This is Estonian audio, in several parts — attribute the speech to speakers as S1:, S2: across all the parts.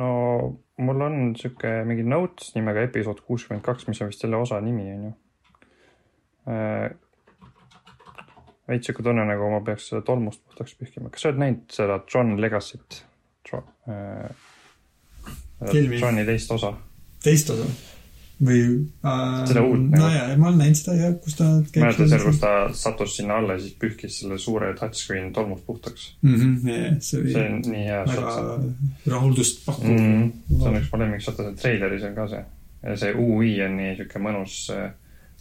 S1: no mul on sihuke mingi notes nimega episood kuuskümmend kaks, mis on vist selle osa nimi, onju. veits sihuke tunne, nagu ma peaks seda tolmust puhtaks pühkima. kas sa oled näinud seda John Legacy't?
S2: Filmi.
S1: Johni teist osa.
S2: teist osa või äh,
S1: Seda uut nagu.
S2: nojah, ma olen näinud seda ja kus ta
S1: mäletad seal, kus ta sattus sinna alla ja siis pühkis selle suure touchscreen tolmust puhtaks?
S2: mm. -hmm, yeah, see
S1: see on nii hea
S2: väga
S1: shot
S2: rahuldust pakkuv
S1: mm.
S2: mm.
S1: -hmm. see on üks mu lemmikšotte, see treileris on ka see. ja see UI on nii sihuke mõnus äh,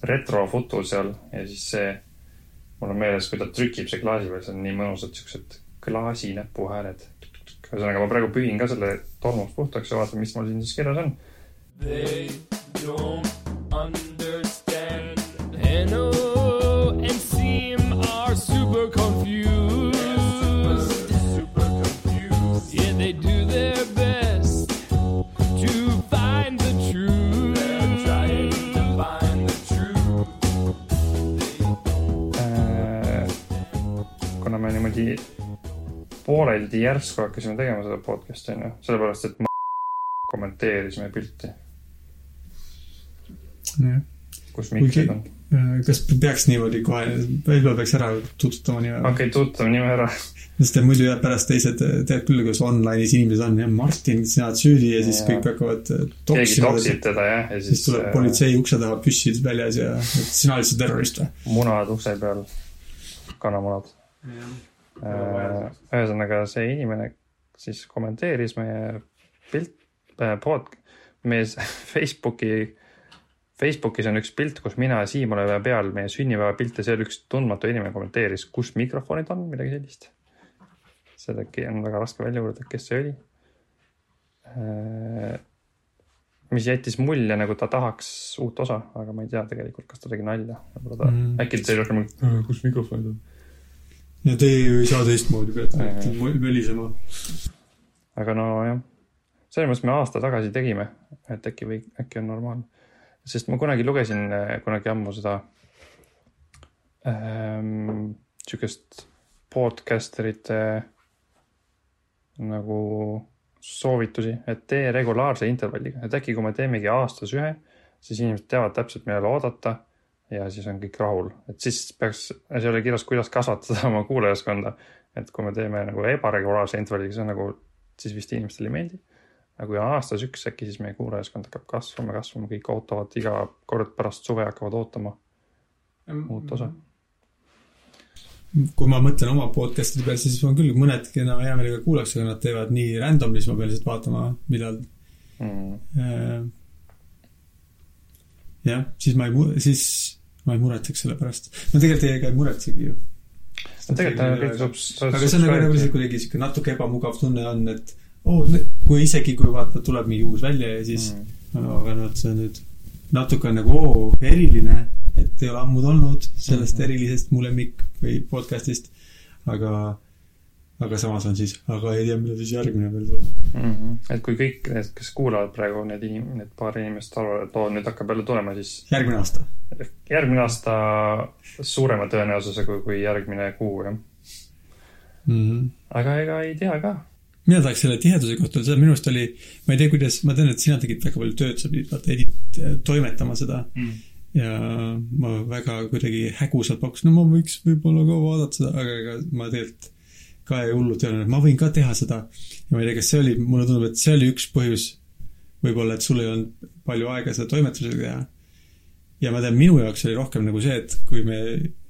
S1: retrofoto seal ja siis see, mul on meeles, kui ta trükib see klaasi peal, see on nii mõnusad siuksed klaasi näpuhääled. ühesõnaga, ma praegu pühin ka selle tolmust puhtaks ja vaatan, mis mul siin siis kirjas on.
S3: They
S1: niimoodi pooleldi järsku hakkasime tegema seda podcast'i onju, sellepärast et kommenteeris meie pilti, kus mikrid on.
S2: kas peaks niimoodi kohe, võib-olla peaks ära tutvutama nime
S1: okei okay,, tutvutame nime ära.
S2: sest muidu jääb pärast teised, tead küll, kuidas online'is inimesed on, jah, Martin, sina oled süüdi ja siis
S1: Jaa.
S2: kõik hakkavad äh,
S1: keegi
S2: toksima
S1: toksib teda jah, ja
S2: siis
S1: siis
S2: tuleb
S1: äh,
S2: politsei ukse taha püssid väljas ja et sina oled see terrorist või?
S1: munad ukse peal, kanamunad. ühesõnaga, see inimene siis kommenteeris meie pilt, pod, meie Facebooki, Facebookis on üks pilt, kus mina ja Siim oleme peal meie sünnipäevapilt ja seal üks tundmatu inimene kommenteeris, kus mikrofonid on, midagi sellist. seda on väga raske välja uurida, kes see oli. mis jättis mulje, nagu ta tahaks uut osa, aga ma ei tea tegelikult, kas ta tegi nalja. võib-olla ta
S2: Mm.
S1: äkki ta oli rohkem, kus mikrofonid on.
S2: ja teie ju ei saa teistmoodi hakkate mõ- mölisema.
S1: aga nojah, selles mõttes me aasta tagasi tegime, et äkki või äkki on normaalne. Sest ma kunagi lugesin äh, kunagi ammu seda ähm, sihukest podcaster ite nagu soovitusi, et tee regulaarse intervalliga, et äkki kui me teemegi aastas ühe, siis inimesed teavad täpselt, millal oodata ja siis on kõik rahul, et siis peaks, see oli kirjas, kuidas kasvatada oma kuulajaskonda. et kui me teeme nagu ebaregulaarse intervalliga, see on nagu, siis vist inimestele ei meeldi. Aga kui on aastas üks äkki, siis meie kuulajaskond hakkab kasvama, kasvama, kõik ootavad iga kord pärast suve hakkavad ootama uut osa.
S2: kui ma mõtlen oma podcast'ide peale, siis on küll mõned, keda ma hea meelega kuulaks, aga nad teevad nii randomly, siis ma pean lihtsalt vaatama, millal
S1: Mm.
S2: jah, siis ma ei, siis ma ei muretseks selle pärast. ma tegelikult teiega ei muretsegi ju.
S1: no tegelikult on kõik subs-.
S2: aga see on nagu, nagu lihtsalt kuidagi siuke natuke ebamugav tunne on, et oh,, kui isegi, kui vaata, tuleb mingi uus välja ja siis
S1: mm.
S2: no, aga noh, see on nüüd natuke on nagu oo, eriline, et ei ole ammu tulnud sellest
S1: Mhm.
S2: erilisest mu lemmik või podcast'ist, aga aga samas on siis, aga ei tea, millal siis järgmine veel tuleb.
S1: Mm -hmm. et kui kõik need, kes kuulavad praegu need inim-, need paar inimest arvavad, et oo, nüüd hakkab jälle tulema, siis
S2: järgmine aasta.
S1: järgmine aasta suurema tõenäosusega kui järgmine kuu, jah.
S2: Mm -hmm.
S1: aga ega ei tea ka.
S2: Mina tahaks selle tiheduse kohta öelda, minu arust oli, ma ei tea, kuidas, ma tean, et sina tegid väga palju tööd, sa pidid vaata edit-, toimetama seda
S1: Mm.
S2: ja ma väga kuidagi hägusalt pakkusin, no ma võiks võib-olla ka vaadata seda, aga ega ma tegelikult ka ei hullult ei öelnud, et ma võin ka teha seda. ja ma ei tea, kas see oli, mulle tundub, et see oli üks põhjus võib-olla, et sul ei olnud palju aega seda toimetusega teha. ja ma tean, minu jaoks oli rohkem nagu see, et kui me,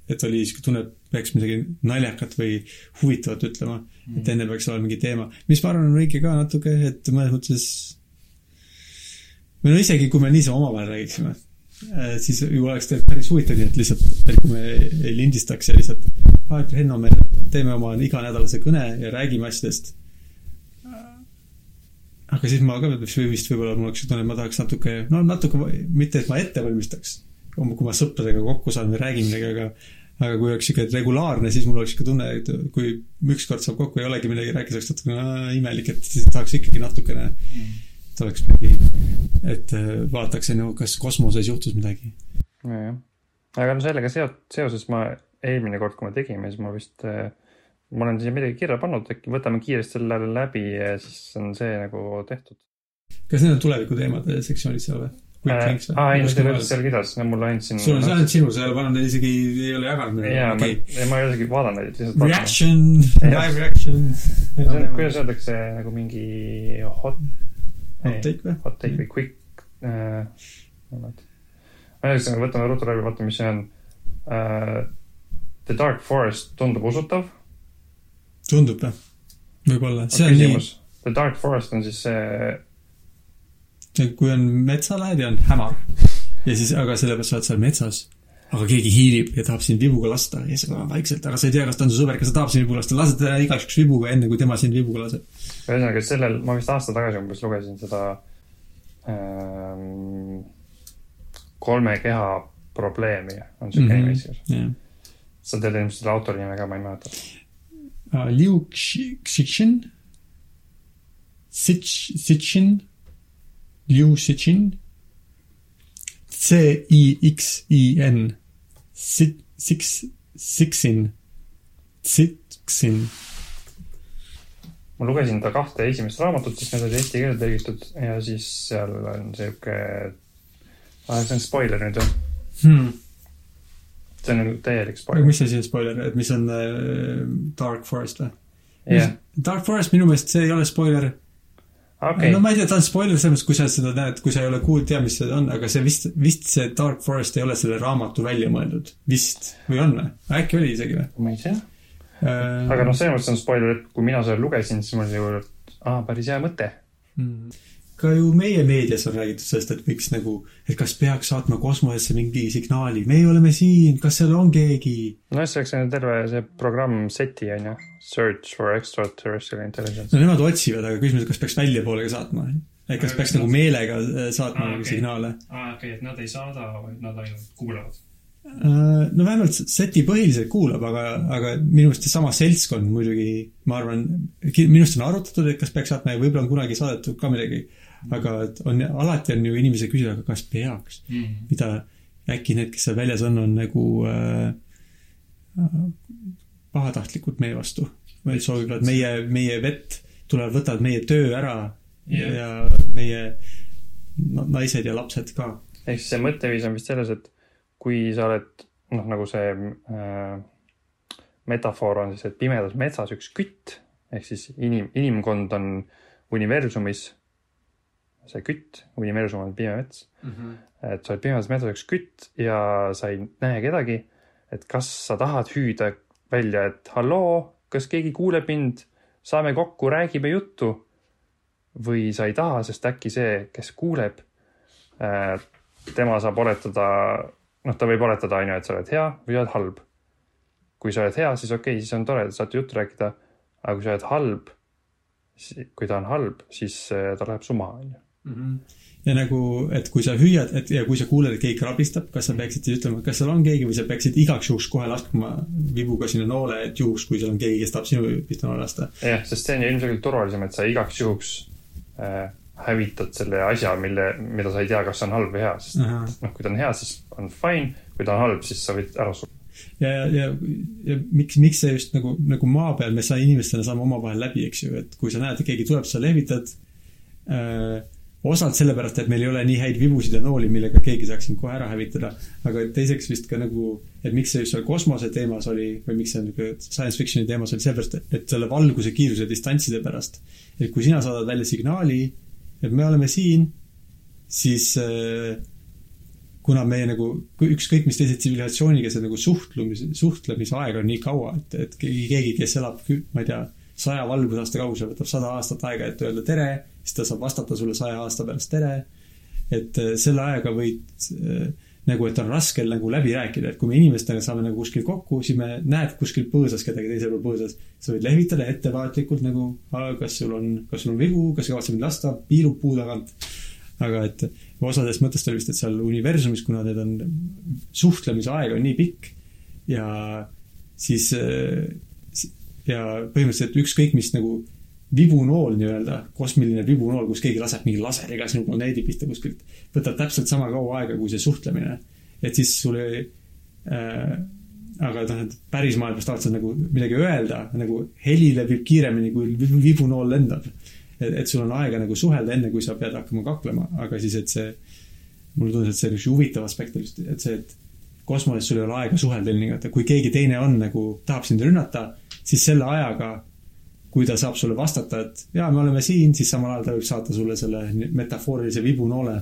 S2: et oli sihuke tunne, et peaks midagi naljakat või huvitavat ütlema et enne peaks olema mingi teema, mis ma arvan, on õige ka natuke, et mõnes mõttes või no isegi, kui me niisama omavahel räägiksime, siis ju oleks tegelikult päris huvitav, nii et lihtsalt, et kui me ei lindistaks ja lihtsalt, aa, et Henno, me teeme oma iganädalase kõne ja räägime asjadest. aga siis ma ka vist võib-olla mul oleks tunne, et ma tahaks natuke, no natuke, mitte et ma ette valmistaks, kui ma sõpradega kokku saan või räägin midagi, aga aga kui oleks siuke regulaarne, siis mul oleks siuke tunne, et kui ükskord saab kokku, ei olegi midagi rääkida, oleks natukene aa, imelik, et siis tahaks ikkagi natukene et oleks mingi, et äh, vaataks onju, kas kosmoses juhtus midagi.
S1: nojah, aga no sellega seot-, seoses ma eelmine kord, kui me tegime, siis ma vist äh, ma olen siia midagi kirja pannud, äkki võtame kiiresti selle läbi ja siis on see nagu tehtud.
S2: kas need on tuleviku teemade sektsioonid seal või?
S1: aa, ei, ei ole seal kirjas, mulle andsin.
S2: sul on, see ainult sinu, sa ei ole pannud neid isegi, ei ole jaganud
S1: jaa, ma ei ole isegi vaadanud neid, lihtsalt.
S2: Reaction,
S1: Jah.
S2: live reaction.
S1: see on, kuidas öeldakse nagu mingi hot,
S2: Hot take või?
S1: hot take või quick äh,. ma ei mäleta. ühesõnaga, võtame ruttu läbi, vaatame, mis see on äh,. The Dark Forest tundub usutav.
S2: tundub või? võib-olla, see on nii.
S1: The Dark Forest on siis see,
S2: kui on metsalähed ja on hämar ja siis, aga sellepärast sa oled seal metsas, aga keegi hiilib ja tahab sind vibuga lasta ja sa oled vaikselt, aga sa ei tea, kas ta on su sõber, kas ta tahab sind vibuga lasta, lased teda igaks juhuks vibuga, enne kui tema sind vibuga laseb.
S1: ühesõnaga sellel, ma vist aasta tagasi umbes lugesin seda ähm, kolme keha probleemi on siuke
S2: Mhm.
S1: nimi siis. sa tead ilmselt selle autori nime ka, ma ei mäleta.
S2: Liu Xi- Xixin, Sitch, Sitchin, Liu Sitchin, C-I-X-I-N, Six, Sixin, Sixin,
S1: ma lugesin ta kahte esimest raamatut, siis need olid eesti keelde tõlgitud ja siis seal on siuke, see on spoiler nüüd jah,
S2: hmm..
S1: see on nagu täielik spoiler.
S2: mis asi on spoiler, et mis on äh, Dark Forest või?
S1: jah,
S2: Dark Forest minu meelest see ei ole spoiler
S1: okei
S2: no, ma ei tea, ta on spoiler selles mõttes, kui sa seda näed, kui sa ei ole kuulnud, tea, mis see on, aga see vist, vist see Dark Forest ei ole selle raamatu välja mõeldud. vist, või on või? äkki oli isegi või?
S1: ma ei tea, aga noh, selles mõttes on spoiler, et kui mina seda lugesin, siis mul oli ju, aa, päris hea mõte.
S2: Mm. ka ju meie meedias on räägitud sellest, et võiks nagu, et kas peaks saatma kosmosesse mingi signaali, meie oleme siin, kas seal on keegi?
S1: no selleks on ju terve see programm SETI on ju, Search for Extraterrestrial Intelligence.
S2: no nemad otsivad, aga küsimus, kas peaks väljapoole ka saatma? et kas
S1: Aga
S2: peaks
S1: kas
S2: nagu
S1: nad-
S2: meelega äh, saatma
S1: Aa,
S2: mingeid
S1: okei.
S2: signaale?
S1: aa, okei, et nad ei saada, vaid nad ainult kuulavad.
S2: Äh, no vähemalt seti põhiliselt kuulab, aga, aga minu arust seesama seltskond muidugi, ma arvan, minu arust on arutatud, et kas peaks saatma ja võib-olla on kunagi saadetud ka midagi. aga et on, alati on ju inimesed küsivad, aga kas peaks, mida äkki need, kes seal väljas on, on nagu äh, pahatahtlikud meie vastu. või soovivad meie, meie vett, tulevad, võtavad meie töö ära
S1: Jah.
S2: ja meie na- naised ja lapsed ka.
S1: ehk siis see mõtteviis on vist selles, et kui sa oled noh, nagu see äh, metafoor on siis, et pimedas metsas üks kütt ehk siis inim, inimkond on universumis see kütt, universum on pime mets. et sa oled pimedas metsas üks kütt ja sa ei näe kedagi. et kas sa tahad hüüda välja, et halloo, kas keegi kuuleb mind, saame kokku, räägime juttu või sa ei taha, sest äkki see, kes kuuleb äh, tema saab oletada, noh, ta võib oletada, on ju, et sa oled hea või oled halb. kui sa oled hea, siis okei okay,, siis on tore, te saate juttu rääkida. aga kui sa oled halb, kui ta on halb, siis äh, ta läheb su maha, on ju.
S2: Ja nagu, et kui sa hüüad, et ja kui sa kuuled, et keegi krabistab, kas sa peaksid siis ütlema, kas seal on keegi või sa peaksid igaks juhuks kohe laskma vibuga sinna noole, et juhuks, kui seal on keegi, kes tahab sinu pihta noole lasta.
S1: jah, sest see on ju ilmselgelt turvalisem, et sa igaks juhuks äh, hävitad selle asja, mille, mida sa ei tea, kas see on halb või hea, sest noh, kui ta on hea, siis on fine, kui ta on halb, siis sa võid ära surra.
S2: ja, ja, ja, ja miks, miks see just nagu, nagu maa peal me sa inimestena saame omavahel läbi, eks ju, et kui sa näed, et keegi tuleb, sa lehvitad äh, osalt sellepärast, et meil ei ole nii häid vibusid ja nooli, millega keegi saaks sind kohe ära hävitada, aga teiseks vist ka nagu, et miks see just seal kosmose teemas oli või miks see nagu science fiction'i teemas oli sellepärast, et selle valguse kiiruse distantside pärast. et kui sina saadad välja signaali, et me oleme siin, siis äh, kuna meie nagu ükskõik mis teise tsivilisatsiooniga see nagu suhtlemis, suhtlemisaeg on nii kaua, et, et keegi, kes elab, ma ei tea, saja valgusaasta kaugusel, võtab sada aastat aega, et öelda tere, siis ta saab vastata sulle saja aasta pärast tere. et äh, selle ajaga võid äh, nagu, et on raske nagu läbi rääkida, et kui me inimestena saame nagu kuskil kokku, siis me näed kuskil põõsas kedagi teisel pool põõsas. sa võid lehvitada ettevaatlikult nagu, kas sul on, kas sul on vigu, kas sa kavatsed mind lasta, piilub puu tagant. aga et osadest mõttest oli vist, et seal universumis, kuna need on, suhtlemise aeg on nii pikk ja siis äh, ja põhimõtteliselt ükskõik mis nagu vibunool nii-öelda, kosmiline vibunool, kus keegi laseb mingi laseriga sinu planeedi pihta kuskilt, võtab täpselt sama kaua aega kui see suhtlemine. et siis sul ei äh, aga noh, et päris maailmas tahad sa nagu midagi öelda, nagu heli levib kiiremini, kui vibu- vibunool lendab. et, et sul on aega nagu suhelda, enne kui sa pead hakkama kaklema, aga siis, et see, mulle tundus, et see on üks huvitav aspekt et see, et kosmoses sul ei ole aega suhelda ilmtingimata, kui keegi teine on nagu, tahab sind rünnata, siis selle ajaga, kui ta saab sulle vastata, et jaa, me oleme siin, siis samal ajal ta võib saata sulle selle metafoorilise vibunoole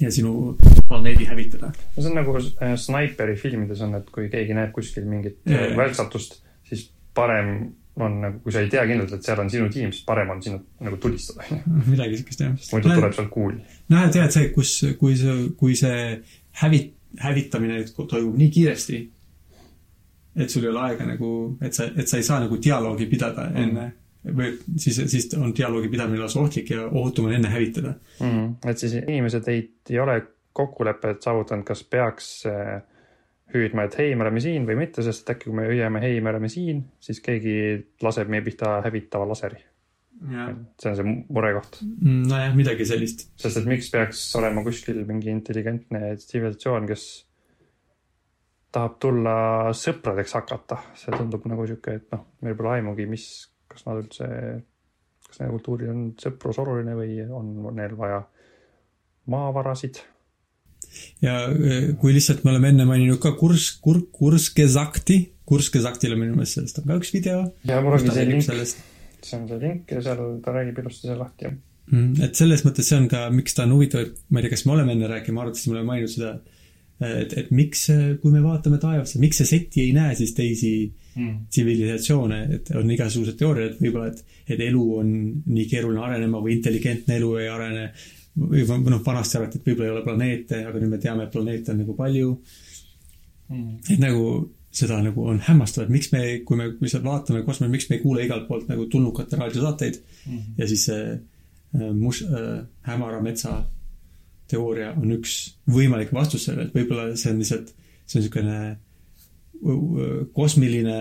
S2: ja sinu planeedi hävitada.
S1: no see on nagu äh, snaiperi filmides on, et kui keegi näeb kuskil mingit
S2: Jaa,
S1: äh,
S2: jaa.
S1: välksatust, siis parem on nagu, kui sa ei tea kindlalt, et seal on sinu tiim, siis parem on sinu nagu tulistada,
S2: midagi siukest jah.
S1: muidu tuleb sealt kuul.
S2: noh, jah, et see, kus, kui see, kui see hävit-, hävitamine toimub nii kiiresti, et sul ei ole aega nagu, et sa, et sa ei saa nagu dialoogi pidada enne või siis, siis on dialoogi pidamine lausa ohtlik ja ohutum on enne hävitada.
S1: mm.. et siis inimesed ei, ei ole kokkulepet saavutanud, kas peaks äh, hüüdma, et hei, me oleme siin või mitte, sest äkki kui me hüüame hei, me oleme siin, siis keegi laseb meie pihta hävitava laseri. see on see murekoht.
S2: nojah, midagi sellist.
S1: sest et miks peaks olema kuskil mingi intelligentne tsivilisatsioon, kes tahab tulla sõpradeks hakata, see tundub nagu sihuke, et noh, meil pole aimugi, mis, kas nad üldse, kas nende kultuuril on sõprus oluline või on neil vaja maavarasid.
S2: ja eh, kui lihtsalt me oleme enne maininud ka kurs, kur-, Kursgesakti, Kursgesaktil on minu meelest sellest on ka üks video.
S1: ja mul ongi see link, see on see link ja seal ta räägib ilusti selle lahti ja
S2: Mm, et selles mõttes see on ka, miks ta on huvitav, ma ei tea, kas me oleme enne rääkinud, ma arvasin, me oleme maininud seda, et, et miks, kui me vaatame taevasse, miks see seti ei näe siis teisi
S1: mm.
S2: tsivilisatsioone, et on igasugused teooriad, võib-olla, et, et elu on nii keeruline arenema või intelligentne elu ei arene või noh, vanasti arvati, et võib-olla ei ole planeete, aga nüüd me teame, et planeete on nagu palju.
S1: Mm.
S2: et nagu seda nagu on hämmastav, et miks me, kui me, sa vaatame kosmoses, miks me ei kuule igalt poolt nagu tulnukate raadiosaateid
S1: Mm.
S2: ja siis see äh, mus- äh,, hämara metsa teooria on üks võimalik vastus sellele, et võib-olla see on lihtsalt, see on niisugune kosmiline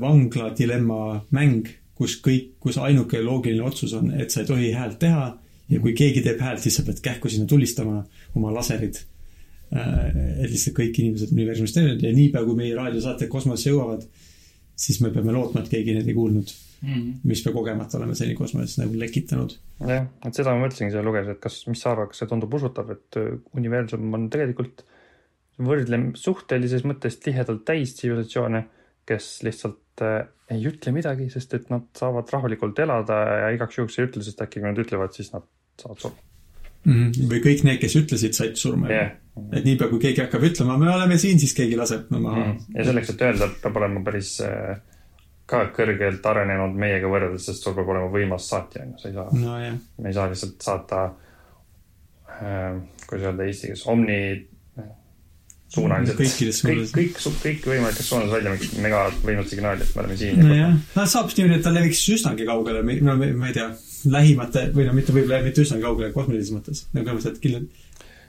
S2: vangla dilemma mäng, kus kõik, kus ainuke loogiline otsus on, et sa ei tohi häält teha ja kui keegi teeb häält, siis sa pead kähku sinna tulistama oma laserid. et lihtsalt kõik inimesed universumis teevad ja niipea, kui meie raadiosaated kosmosesse jõuavad, siis me peame lootma, et keegi neid ei kuulnud,
S1: Mm.
S2: mis me kogemata oleme seni kosmoses nagu lekitanud.
S1: jah, et seda ma mõtlesingi seal lugedes, et kas, mis sa arvad, kas see tundub usutav, et öö, universum on tegelikult võrdlem-, suhtelises mõttes tihedalt täis tsivilisatsioone, kes lihtsalt äh, ei ütle midagi, sest et nad saavad rahulikult elada ja igaks juhuks ei ütle, sest äkki kui nad ütlevad, siis nad saavad surma.
S2: Või kõik need, kes ütlesid, said surma.
S1: Jah.
S2: et niipea, kui keegi hakkab ütlema, me oleme siin, siis keegi laseb no maha.
S1: Mm. ja selleks, et öelda, peab olema päris äh, ka kõrgelt arenenud meiega võrreldes, sest sul peab olema võimas saatja, on ju, sa ei saa.
S2: Nojah,
S1: me ei saa lihtsalt saata äh,, kuidas öelda eesti keeles, omni suunaliselt.
S2: Kõikides
S1: kõik, kõik, kõik võimalikes suunades välja mingit megavõimult signaali, et me oleme siin
S2: nojah, no saab niimoodi, et ta leviks üsnagi kaugele, no ma ei tea, lähimate või no mitte võib-olla mitte üsnagi kaugele kosmilises mõttes, nagu selles mõttes, et kindlalt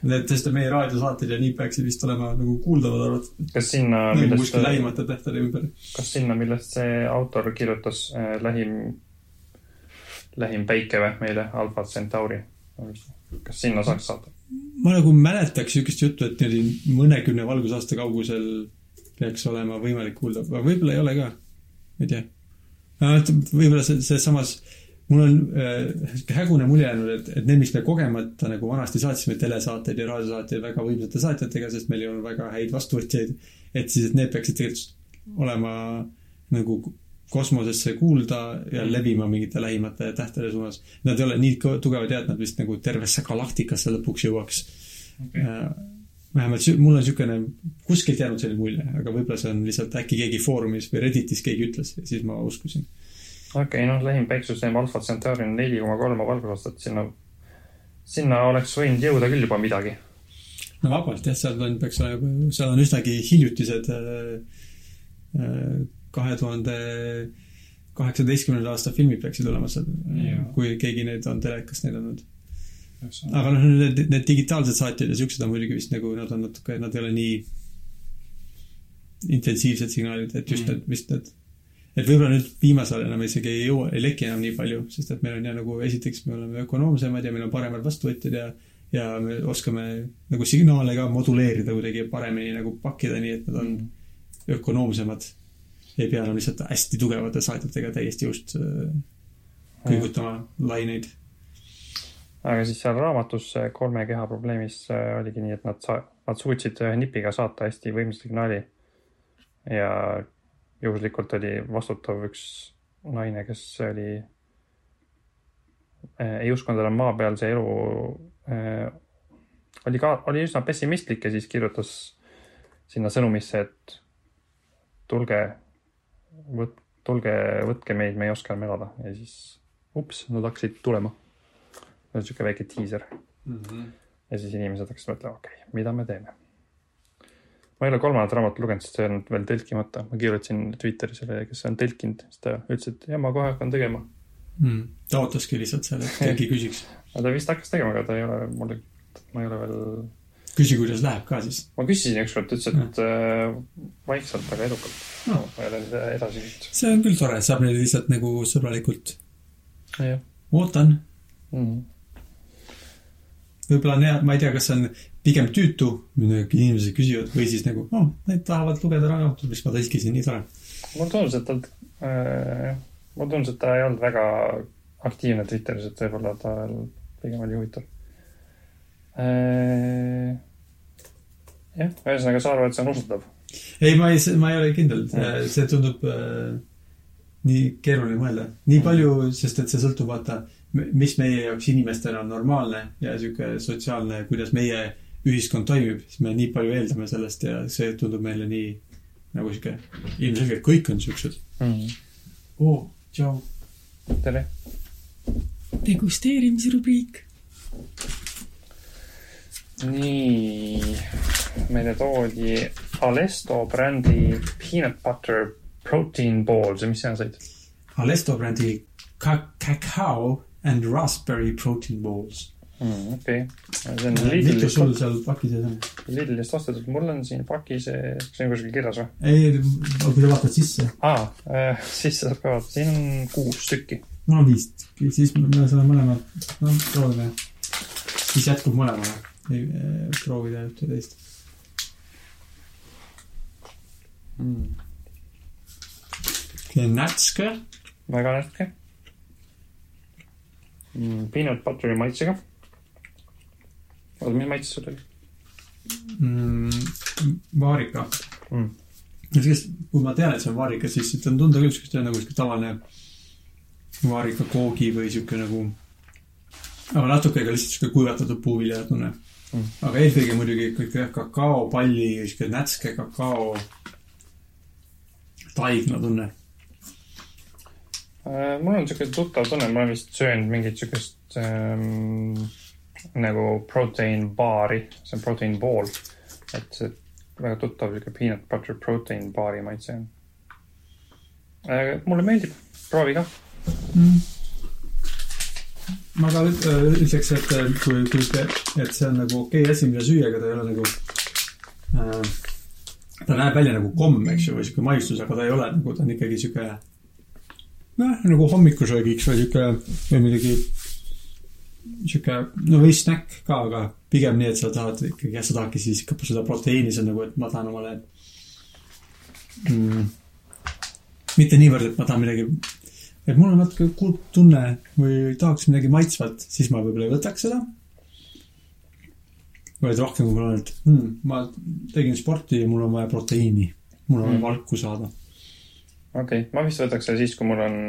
S2: Need, sest meie raadiosaated ja nii peaksid vist olema nagu kuuldavad arvatud,
S1: kas sinna,
S2: nagu
S1: millest
S2: kuskil, lähimate tähtede ümber.
S1: kas sinna, millest see autor kirjutas äh, lähim, lähim päike või meile, Alpha Centauri, kas sinna saaks saata?
S2: ma nagu mäletaks niisugust juttu, et niimoodi mõnekümne valgusaasta kaugusel peaks olema võimalik kuulda, aga võib-olla ei ole ka, ma ei tea. võib-olla see, see samas, mul on äh, hägune mulje jäänud, et, et need, mis me kogemata nagu vanasti saatsime telesaateid ja raadiosaateid väga võimsate saatjatega, sest meil ei olnud väga häid vastuvõtjaid, et siis, et need peaksid tegelikult olema nagu kosmosesse kuulda ja levima mingite lähimate tähtede suunas. Nad ei ole nii tugevad ja et nad vist nagu tervesse galaktikasse lõpuks jõuaks okay.. vähemalt sü- mul on niisugune kuskilt jäänud selline mulje, aga võib-olla see on lihtsalt äkki keegi foorumis või Redditis keegi ütles ja siis ma uskusin.
S1: Okei okay,, noh, lähim päiksusüsteem Alpha Centauri on neli koma kolm valgusaastat, sinna, sinna oleks võinud jõuda küll juba midagi.
S2: no vabalt jah, seal on, peaks olema, seal on üsnagi hiljutised kahe tuhande kaheksateistkümnenda aasta filmid peaksid olema seal kui keegi neid on telekas näidanud. aga noh, need, need digitaalsed saatjad ja siuksed on muidugi vist nagu, nad on natuke, nad ei ole nii intensiivsed signaalid, et just
S1: Mm.
S2: need, vist need et võib-olla nüüd viimasel ajal enam isegi ei jõua, ei leki enam nii palju, sest et meil on ja nagu esiteks me oleme ökonoomsemad ja meil on paremad vastuvõtjad ja ja me oskame nagu signaale ka moduleerida kuidagi paremini nagu pakkida, nii et nad on ökonoomsemad. ei pea enam lihtsalt hästi tugevate saadetega täiesti just äh, kõigutama laineid.
S1: aga siis seal raamatus kolme keha probleemis äh, oligi nii, et nad sa-, nad suutsid ühe nipiga saata hästi võimsa signaali. ja juhuslikult oli vastutav üks naine, kes oli, ei uskunud enam maapealse elu äh, oli ka, oli üsna pessimistlik ja siis kirjutas sinna sõnumisse, et tulge, võt-, tulge, võtke meid, me ei oska enam elada ja siis ups, nad hakkasid tulema. see on siuke väike diiser ja siis inimesed hakkasid mõtlema, okei okay,, mida me teeme. Ma ei ole kolmandat raamatut lugenud, sest see on veel tõlkimata, ma kirjutasin Twitteri sellele, kes on tõlkinud, siis ta ütles, et jah, ma kohe hakkan tegema.
S2: mm.. ta ootaski lihtsalt seal, et keegi küsiks.
S1: ta vist hakkas tegema, aga ta ei ole mulle, ma ei ole veel,
S2: küsi, kuidas läheb ka siis.
S1: ma küsisin ükskord, ta ütles, et äh, vaikselt, aga edukalt
S2: No.
S1: ma ei ole nüüd edasi küsinud.
S2: see on küll tore, saab neile lihtsalt nagu sõbralikult. ootan.
S1: mm -hmm.
S2: võib-olla on hea, ma ei tea, kas on pigem tüütu, muidugi inimesed küsivad või siis nagu, oh, need tahavad lugeda raamatut, mis ma tõlkisin, nii tore.
S1: mulle tundus, et ta äh,, mulle tundus, et ta ei olnud väga aktiivne Twitteris, et võib-olla tal pigem oli huvitav äh,. jah, ühesõnaga sa arvad, et see on usutav?
S2: ei, ma ei, ma ei ole kindel, see tundub äh, nii keeruline mõelda. nii palju, sest et see sõltub, vaata, mis meie jaoks inimestena on normaalne ja sihuke sotsiaalne, kuidas meie ühiskond toimib, siis me nii palju eeldame sellest ja see tundub meile nii nagu sihuke, ilmselgelt kõik on siuksed.
S1: mm. -hmm.
S2: oo, tšau.
S1: tere.
S2: degusteerimisrubriik.
S1: nii, meile toodi Alesto brändi peanut butter protein balls ja mis sina said?
S2: Alesto brändi ka-, cacao and raspberry protein balls.
S1: Mm, okei, see on
S2: mitu
S1: Lidlist
S2: sul, seal paki sees on?
S1: Lidlist ostetud, mul on siin pakis, see on kuskil kirjas või?
S2: ei, kui sa vaatad sisse,
S1: aa äh, sisse saab ka vaadata, siin on kuus tükki.
S2: mul on viis, siis me saame mõlemad, no proovime. siis jätkub mõlemale, eh, proovida ühte teist.
S1: Mm.
S2: nätske,
S1: väga nätke mm,. Peanut butter'i maitsega. oota, mis maitse sul oli
S2: mm, vaarika.
S1: mm.?
S2: näiteks, kui ma tean, et see on vaarika, siis ta on tunda küll siukest nagu siuke tavaline vaarika koogi või siuke nagu, aga natuke ka lihtsalt siuke kuivatatud puuvilja tunne
S1: Mm.
S2: aga eelkõige muidugi ikkagi jah, kakaopalli, siuke nätske kakao taigna tunne.
S1: Äh, mul on siuke tuttav tunne, ma olen vist söönud mingit siukest ähm, nagu protein baari, see on protein ball. et see väga tuttav siuke peanut butter protein baari maitse on äh,. mulle meeldib, proovi ka.
S2: mm.. ma ka äh, ütleks, et äh, kui, kui, et see on nagu okei asi, mida süüa, aga ta ei ole nagu äh,. ta näeb välja nagu komm, eks ju, või siuke maistus, aga ta ei ole nagu, ta on ikkagi siuke noh, nagu hommikusöögiks või siuke või midagi siuke, no või snäkk ka, aga pigem nii, et sa tahad ikkagi, sa tahadki siis ikka seda proteiini, on nagu, et ma tahan omale mm,. mitte niivõrd, et ma tahan midagi, et mul on natuke kurb tunne või tahaks midagi maitsvat, siis ma võib-olla ei võtaks seda. vaid rohkem, kui mul on, et hmm, ma tegin sporti ja mul on vaja proteiini, mul on vaja
S1: Mm.
S2: valku saada.
S1: okei okay., ma vist võtaks selle siis, kui mul on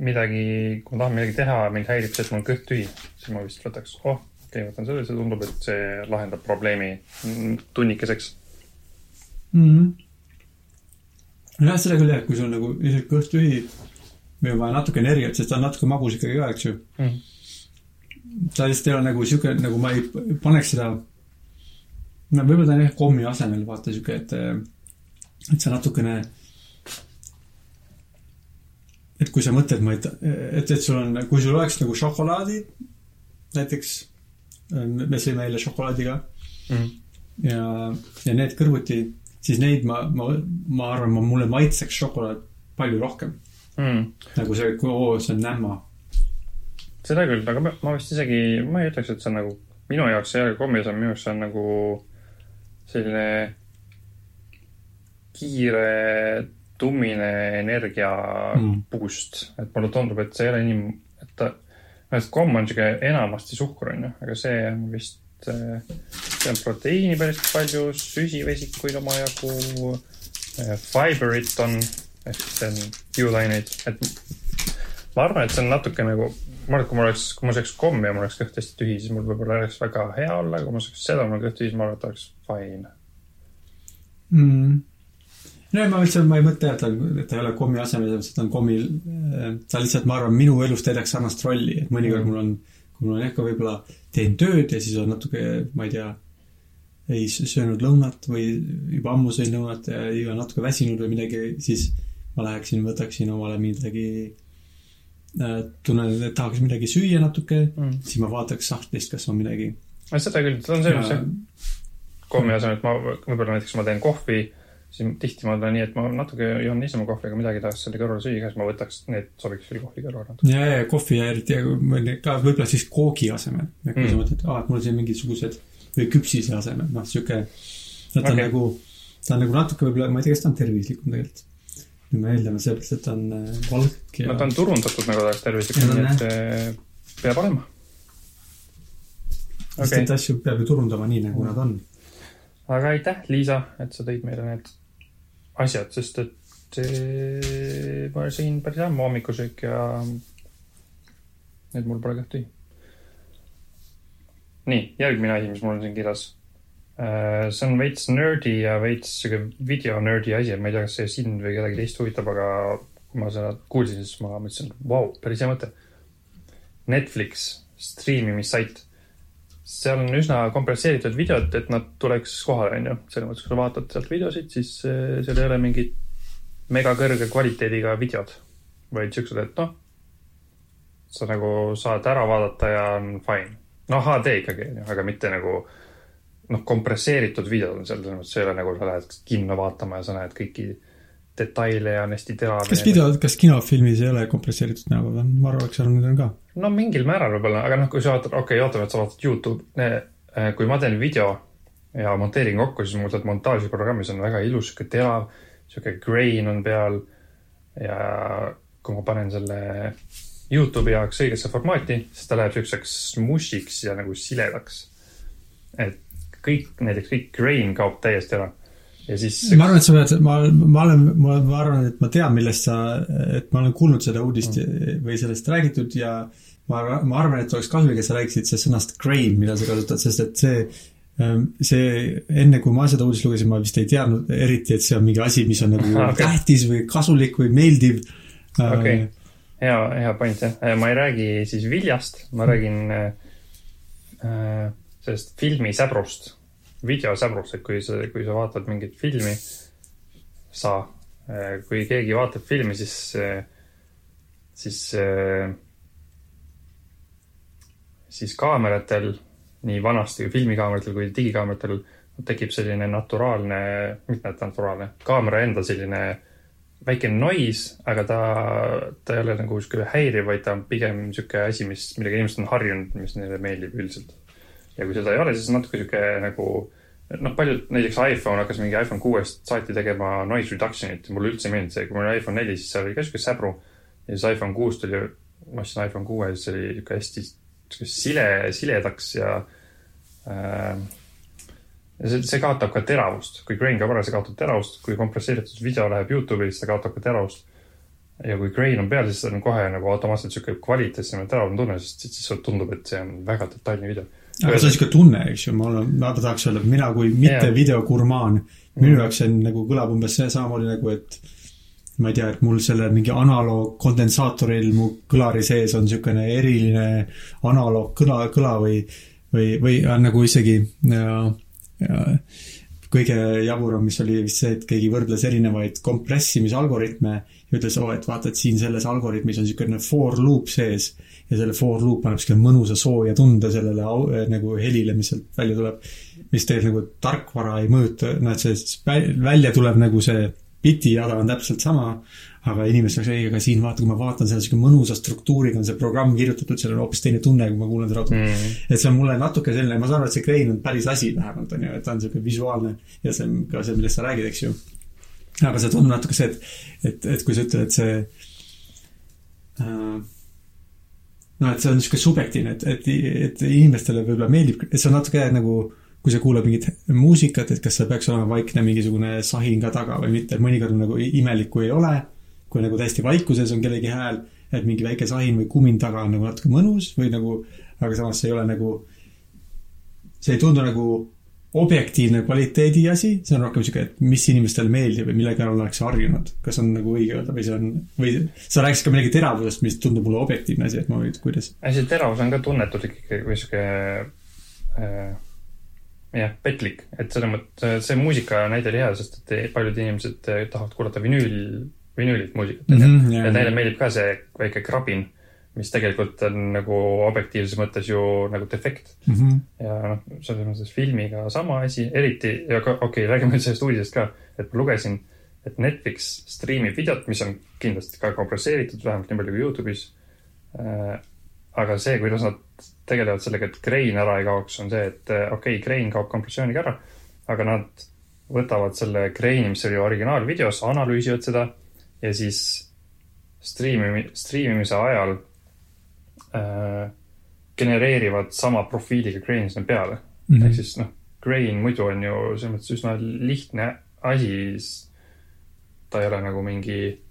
S1: midagi, kui ma tahan midagi teha, mind häirib see, et mul on kõht tühi, siis ma vist võtaks, oh, okei okay,, võtan selle, see tundub, et see lahendab probleemi tunnikeseks
S2: mm. -hmm. jah, seda küll jah, kui sul on nagu isegi kõht tühi või on vaja natuke energiat, sest ta on natuke magus ikkagi ka, eks ju.
S1: mm..
S2: ta lihtsalt ei ole nagu sihuke, nagu ma ei paneks seda, no võib-olla ta on jah kommi asemel vaata sihuke, et, et sa natukene, et kui sa mõtled, ma ei tea, et, et sul on, kui sul oleks nagu šokolaadi näiteks, me sõime eile šokolaadi ka
S1: Mm.
S2: ja, ja need kõrvuti, siis neid ma, ma, ma arvan, ma, mulle maitseks šokolaad palju rohkem.
S1: Mm.
S2: nagu see, oo, see on nämma.
S1: seda küll, aga ma, ma vist isegi, ma ei ütleks, et see on nagu, minu jaoks see ei ole kommiasem, minu jaoks see on nagu selline kiire, tummine energia
S2: Mm.
S1: boost, et mulle tundub, et see ei ole nii, et ta, noh, et komm on siuke enamasti suhkur, onju, aga see on vist, see on proteiini päris palju, süsivesikuid omajagu, fiberit on, ehk see on kiudaineid, et ma arvan, et see on natuke nagu, ma arvan, et kui mul oleks, kui mul sööks kommi ja mul oleks kõht hästi tühi, siis mul võib-olla oleks väga hea olla, aga kui ma sööks seda, mul on kõht tühi, siis ma arvan, et oleks fine.
S2: mm.. No ma üldse, ma ei mõtle, et ta, et ta ei ole kommi asemel, ta on kommi, ta lihtsalt, ma arvan, minu elus täidaks sarnast rolli, et mõnikord mul on, kui mul on jah, ka võib-olla teen tööd ja siis on natuke, ma ei tea, ei söönud lõunat või juba ammu sõin lõunat ja ei ole natuke väsinud või midagi, siis ma läheksin, võtaksin omale midagi äh, tunnen, et tahaks midagi süüa natuke
S1: Mm.
S2: siis ma vaataks sahtlist, kas on midagi.
S1: seda küll, see on see, mis see kommi asemel, et ma võib-olla näiteks ma teen kohvi, siis tihti ma teen nii, et ma natuke joon niisama kohvi, aga midagi tahaks selle kõrval süüa ka, siis ma võtaks, need sobiks küll kohvi kõrvale
S2: ja, ja kohvi ja eriti ka võib-olla siis koogi asemel. et kui
S1: Mm.
S2: sa mõtled, aa, et mul on siin mingisugused või küpsise asemel, noh, sihuke, ta on
S1: Okei.
S2: nagu, ta on nagu natuke võib-olla, ma ei tea, kas ta on tervislikum tegelikult. me eeldame sellepärast, et ta on äh, valk ja
S1: no ta on turundatud nagu ta oleks tervislik,
S2: on,
S1: nii et äh, peab olema.
S2: sest
S1: okei
S2: et, asju peab ju turundama nii, nagu nad on.
S1: aga aitäh, Liisa, et sa tõid meile need asjad, sest et eh, ma sõin päris ammu hommikusöök ja nüüd mul pole kõht tühi. nii, järgmine asi, mis mul on siin kirjas. see on veits nerdy ja veits sihuke video nerdy asi, ma ei tea, kas see sind või kedagi teist huvitab, aga kui ma seda kuulsin, siis ma mõtlesin, vau, päris hea mõte. Netflix, striimimissait seal on üsna kompresseeritud videod, et nad tuleks kohale, onju. selles mõttes, kui sa vaatad sealt videosid, siis eh, seal ei ole mingid mega kõrge kvaliteediga videod, vaid siuksed, et noh, sa nagu saad ära vaadata ja on fine. no HD ikkagi, onju, aga mitte nagu noh, kompresseeritud videod on seal, selles mõttes ei ole nagu sa lähed kinno vaatama ja sa näed kõiki detaile ja on hästi teravene.
S2: kas video, kas kinofilmis ei ole kompresseeritud näo või? ma arvaks, et need on ka.
S1: No mingil määral võib-olla, aga noh, kui sa vaatad, okei okay,, ootame, et sa vaatad Youtube, kui ma teen video ja monteerin kokku, siis mul sealt montaažiprogrammis on väga ilus sihuke terav, sihuke grain on peal ja kui ma panen selle Youtube'i jaoks õigesse formaati, siis ta läheb siukseks mushiks ja nagu siledaks. et kõik, näiteks kõik grain kaob täiesti ära ja siis
S2: ma arvan, et sa pead, ma, ma olen, ma ma arvan, et ma tean, millest sa, et ma olen kuulnud seda uudist mm. või sellest räägitud ja ma, ma arvan, et oleks kahjulik, et sa rääkisid sellest sõnast grain, mida sa kasutad, sest et see see, enne kui ma seda uudist lugesin, ma vist ei teadnud eriti, et see on mingi asi, mis on nagu okay. tähtis või kasulik või meeldiv.
S1: okei okay., hea, hea point jah. ma ei räägi siis viljast, ma räägin äh, äh, sellest filmisäbrust, videosäbrust, et kui sa, kui sa vaatad mingit filmi, sa, kui keegi vaatab filmi, siis, siis, siis kaameratel, nii vanasti filmikaameratel kui digikaameratel tekib selline naturaalne, mitte naturaalne, kaamera enda selline väike noise, aga ta, ta ei ole nagu sihuke häiriv, vaid ta on pigem sihuke asi, mis, millega inimesed on harjunud, mis neile meeldib üldiselt. Ja kui seda ei ole, siis natuke sihuke nagu noh, paljud, näiteks iPhone hakkas mingi iPhone kuuest saati tegema noise reduction'it, mulle üldse ei meeldinud see, kui mul oli iPhone neli, siis seal oli ka sihuke säbru. ja siis iPhone kuus tuli, ma ostsin iPhone kuue, siis oli sihuke hästi sihuke sile, siledaks ja äh, ja see, see kaotab ka teravust, kui grain kaob ära, see kaotab teravust, kui kompresseeritud video läheb Youtube'i, siis ta kaotab ka teravust. ja kui grain on peal, siis on kohe nagu automaatselt sihuke kvaliteetsem ja teravam tunne, sest siis sulle tundub, et see on väga detailne video.
S2: Aga see on siuke tunne, eks ju, ma olen, ma tahaks öelda, et mina kui mitte
S1: Jaa.
S2: videogurmaan, minu jaoks see on nagu kõlab umbes see samamoodi nagu, et ma ei tea, et mul selle mingi analoogkondensaatoril mu kõlari sees on niisugune eriline analoogkõla, kõla või või, või on nagu isegi ja, ja kõige jaburam, mis oli vist see, et keegi võrdles erinevaid kompressimisalgoritme ja ütles, oo, et vaata, et siin selles algoritmis on niisugune for loop sees ja selle for loop annab niisugune mõnusa sooja tunde sellele au, nagu helile, mis sealt välja tuleb, mis tegelikult nagu tarkvara ei mõjuta, noh, et see vä- välja tulev nagu see biti jada on täpselt sama, aga inimestel oleks, ei, aga siin vaata, kui ma vaatan seda siuke mõnusa struktuuriga on see programm kirjutatud, seal on hoopis teine tunne, kui ma kuulan seda
S1: mm..
S2: et see on mulle natuke selline, ma saan aru, et see Crane on päris asi vähemalt on ju, et ta on siuke visuaalne ja see on ka see, millest sa räägid, eks ju. aga see tundub natuke see, et, et, et kui sa ütled, et see äh, noh, et see on siuke subjektiivne, et, et, et inimestele võib-olla meeldib, et see on natuke nagu kui sa kuulad mingit muusikat, et kas seal peaks olema vaikne mingisugune sahin ka taga või mitte, mõnikord on nagu imelik, kui ei ole, kui nagu täiesti vaikuses on kellegi hääl, et mingi väike sahin või kumin taga on nagu natuke mõnus või nagu, aga samas see ei ole nagu, see ei tundu nagu objektiivne kvaliteedi asi, see on rohkem siuke, et mis inimestele meeldib või millega ollakse harjunud. kas on nagu õige öelda või see on, või sa rääkisid ka midagi teravusest, mis tundub mulle objektiivne asi, et ma ei tea, kuidas.
S1: ei, see teravus on ka tunnetus ikkagi kui sihuke äh, jah, petlik, et selles mõttes see muusika näide oli hea, sest et paljud inimesed äh, tahavad kuulata vinüül, vinüülilt muusikat, onju.
S2: Mhm,
S1: ja neile meeldib ka see väike krabin, mis tegelikult on nagu objektiivses mõttes ju nagu defekt.
S2: mm. -hmm.
S1: ja noh, selles mõttes filmiga sama asi, eriti ja ka okei okay,, räägime nüüd sellest uudisest ka, et ma lugesin, et Netflix striimib videot, mis on kindlasti ka kompresseeritud, vähemalt nii palju kui Youtube'is äh,. aga see, kuidas nad tegelevad sellega, et grain ära ei kaoks, on see, et äh, okei okay,, grain kaob kompressiooniga ära, aga nad võtavad selle grain'i, mis oli originaalvideos, analüüsivad seda ja siis striimi, striimimise ajal äh, genereerivad sama profiiliga grain'i sinna peale mm. -hmm. ehk siis noh, grain muidu on ju selles mõttes üsna lihtne asi. ta ei ole nagu mingi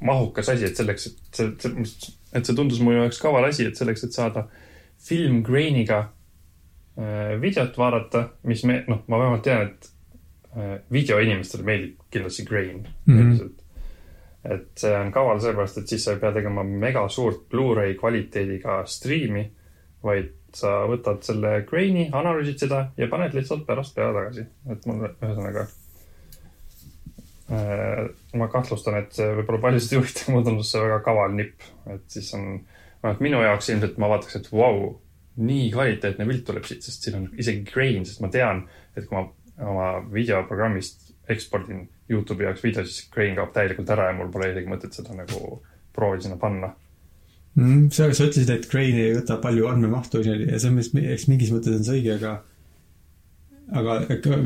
S1: mahukas asi, et selleks, et see, et see tundus mu jaoks kaval asi, et selleks, et saada film grain'iga äh, videot vaadata, mis me, noh, ma vähemalt tean, et äh, videoinimestele meeldib kindlasti grain
S2: Mhm.
S1: üldiselt. Et see on kaval sellepärast, et siis sa ei pea tegema mega suurt Blu-ray kvaliteediga striimi, vaid sa võtad selle grain'i, analüüsid seda ja paned lihtsalt pärast peale tagasi. et mul ühesõnaga äh, ma kahtlustan, et võib-olla paljusid huvita, mulle tundus see väga kaval nipp, et siis on, vähemalt minu jaoks ilmselt ma vaataks, et vau wow,, nii kvaliteetne pilt tuleb siit, sest siin on isegi grain, sest ma tean, et kui ma oma videoprogrammist ekspordin Youtube'i jaoks video, siis grain kaob täielikult ära ja mul pole isegi mõtet seda nagu proovida sinna panna.
S2: mm,. sa, sa ütlesid, et Crane ei võta palju andmemahtu ja see on, eks mingis mõttes on see õige, aga aga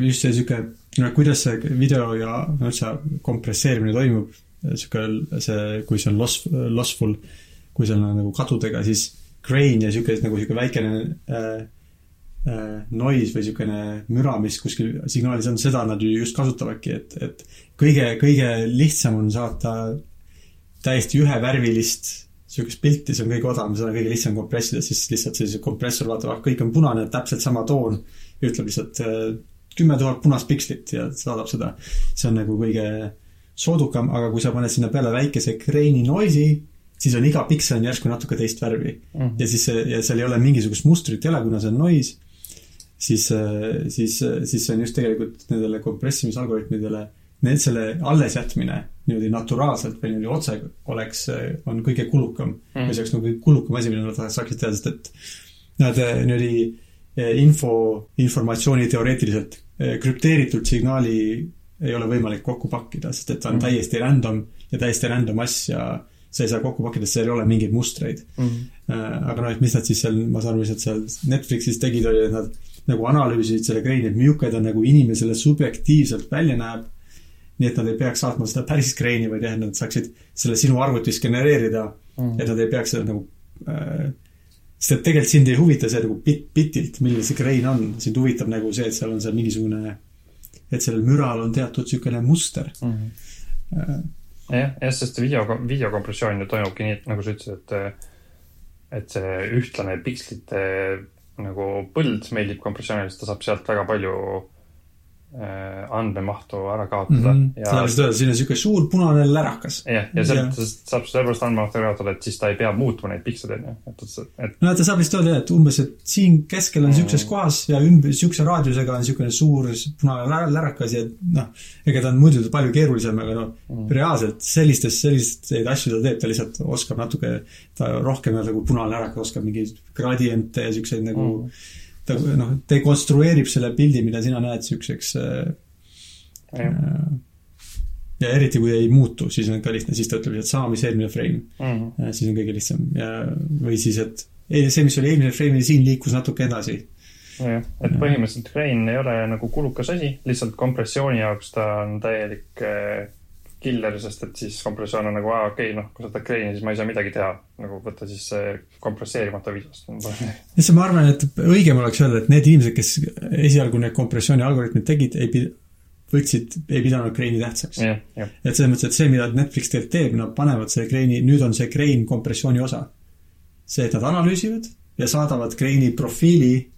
S2: just see sihuke, no kuidas see video ja üldse kompresseerimine toimub, sihuke see, kui see on loss, lossful, kui seal on nagu kadudega, siis grain ja sihuke nagu sihuke väikene äh, noise või siukene müra, mis kuskil signaalis on, seda nad ju just kasutavadki, et, et kõige, kõige lihtsam on saata täiesti ühevärvilist sihukest pilti, see on kõige odavam, seda on kõige lihtsam kompressida, siis lihtsalt see kompressor vaatab, ah kõik on punane, täpselt sama toon, ütleb lihtsalt äh, kümme tuhat punast pikslit ja saadab seda. see on nagu kõige soodukam, aga kui sa paned sinna peale väikese grain'i noise'i, siis on iga piksel on järsku natuke teist värvi mm. -hmm. ja siis see, ja seal ei ole mingisugust mustrit ei ole, kuna see on noise, siis, siis, siis see on just tegelikult nendele kompressimisalgoritmidele, need selle allesjätmine niimoodi naturaalselt või niimoodi otse oleks, on kõige kulukam mm. see oleks nagu kõige kulukam asi, mida nad saaksid teha, sest et nad niimoodi info, informatsiooni teoreetiliselt krüpteeritud signaali ei ole võimalik kokku pakkida, sest et ta on mm. täiesti random ja täiesti random asja sa ei saa kokku pakkida, sest seal ei ole mingeid mustreid mm. -hmm. aga noh, et mis nad siis seal, ma saan aru, mis nad seal Netflixis tegid, oli, et nad nagu analüüsisid selle grain'i, et milline ta nagu inimesele subjektiivselt välja näeb. nii et nad ei peaks saatma seda päris grain'i, vaid jah, et nad saaksid selle sinu arvutis genereerida mm, et nad ei peaks seda nagu äh, sest et tegelikult sind ei huvita see nagu bit, bitilt, milline see grain on, sind huvitab nagu see, et seal on seal mingisugune, et sellel müral on teatud niisugune muster mm.
S1: -hmm. jah, jah, sest video, videokompressioon ju toimubki nii, nagu sa ütlesid, et et see ühtlane pikslite nagu põld meeldib kompressioonile, sest ta saab sealt väga palju andmemahtu ära kaotada
S2: mm. -hmm. ja sa tahad öelda, siin on niisugune suur punane lärakas.
S1: jah, ja sealt saab sellepärast andmemahtu ära kaotada, et siis ta ei pea muutma neid piksleid, onju. et, et
S2: no ta saab lihtsalt öelda jah, et umbes, et siin keskel on niisuguses mm. kohas ja ümber niisuguse raadiusega on niisugune suur punane lärakas ja noh, ega ta on muidu palju keerulisem, aga noh mm., reaalselt sellistes, selliseid asju ta teeb, ta lihtsalt oskab natuke, ta rohkem nagu punane lärakas oskab mingeid gradiente ja niisuguseid nagu mm. Ta noh, dekonstrueerib selle pildi, mida sina näed niisuguseks äh, äh, ja eriti kui ei muutu, siis on ka lihtne, siis ta ütleb lihtsalt sama, mis eelmine frame.
S1: -hmm.
S2: siis on kõige lihtsam ja, või siis, et ei, see, mis oli eelmine frame, siin liikus natuke edasi.
S1: jah, et põhimõtteliselt Crane ei ole nagu kulukas asi, lihtsalt kompressiooni jaoks ta on täielik äh, killer, sest et siis kompressioon on nagu, aa okei okay,, noh, kui sa võtad Crane'i, siis ma ei saa midagi teha. nagu võtta siis see kompresseerimata videost.
S2: lihtsalt ma arvan, et õigem oleks öelda, et need inimesed, kes esialgu need kompressiooni algoritmid tegid, ei pid-, võtsid, ei pidanud Crane'i tähtsaks.
S1: jah, jah,
S2: et selles mõttes, et see, mida Netflix tegelikult teeb, nad panevad selle Crane'i, nüüd on see Crane kompressiooni osa. see, et nad analüüsivad ja saadavad Crane'i profiili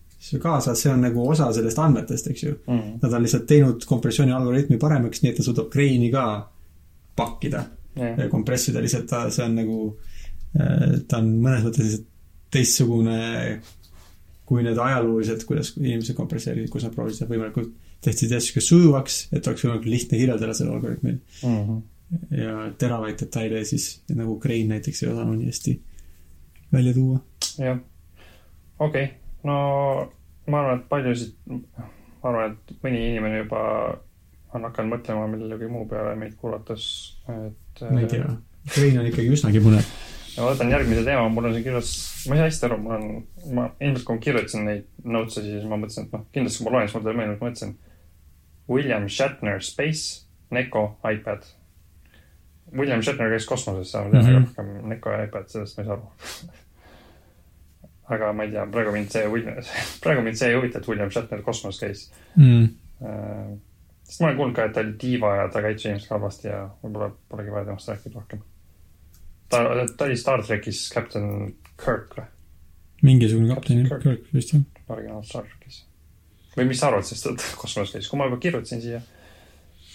S2: kaasa, see on nagu osa sellest andmetest, eks ju.
S1: Mhm.
S2: Nad on lihtsalt teinud kompressiooni algoritmi paremaks, nii et ta suudab Crane'i ka pakkida ja kompressida, lihtsalt ta, see on nagu, ta on mõnes mõttes teistsugune kui need ajaloolised, kuidas inimesed kompresseerisid, kus nad proovisid võimalikult, tehti asju sujuvaks, et oleks võimalikult lihtne kirjeldada sellel algoritmil
S1: Mhm.
S2: ja teravaid detaile siis nagu Crane näiteks ei osanud nii hästi välja tuua.
S1: jah. okei okay., no ma arvan, et paljusid, ma arvan, et mõni inimene juba on hakanud mõtlema millegi muu peale meid kuulates, et
S2: ma ei tea, Crane on ikkagi üsnagi põnev.
S1: ma võtan järgmise teema, mul on siin kirjas, ma ei saa hästi aru, mul on, ma ilmselt kui ma kirjutasin neid notes'e, siis ma mõtlesin, et noh, kindlasti kui ma loen, siis mul tuleb meelde, ma mõtlesin William Shatner Space, Neko iPad. William Shatner käis kosmoses, teine
S2: Mhm.
S1: mm -hmm. rohkem Neko ja iPad, sellest ma ei saa aru. aga ma ei tea, praegu mind see, praegu mind see ei huvita, et William Shatner kosmoses käis
S2: Mm.
S1: Äh, sest ma olen kuulnud ka, et ta oli diiva ja ta käitus inimesega halvasti ja võib-olla polegi vaja temast rääkida rohkem. ta, ta oli Star trackis Captain Kirk või,
S2: mingisugune kapten
S1: Kirk.
S2: Kirk vist jah.
S1: originaal Star trackis. või mis sa arvad sellest, et kosmoses käis, kui ma juba kirjutasin siia,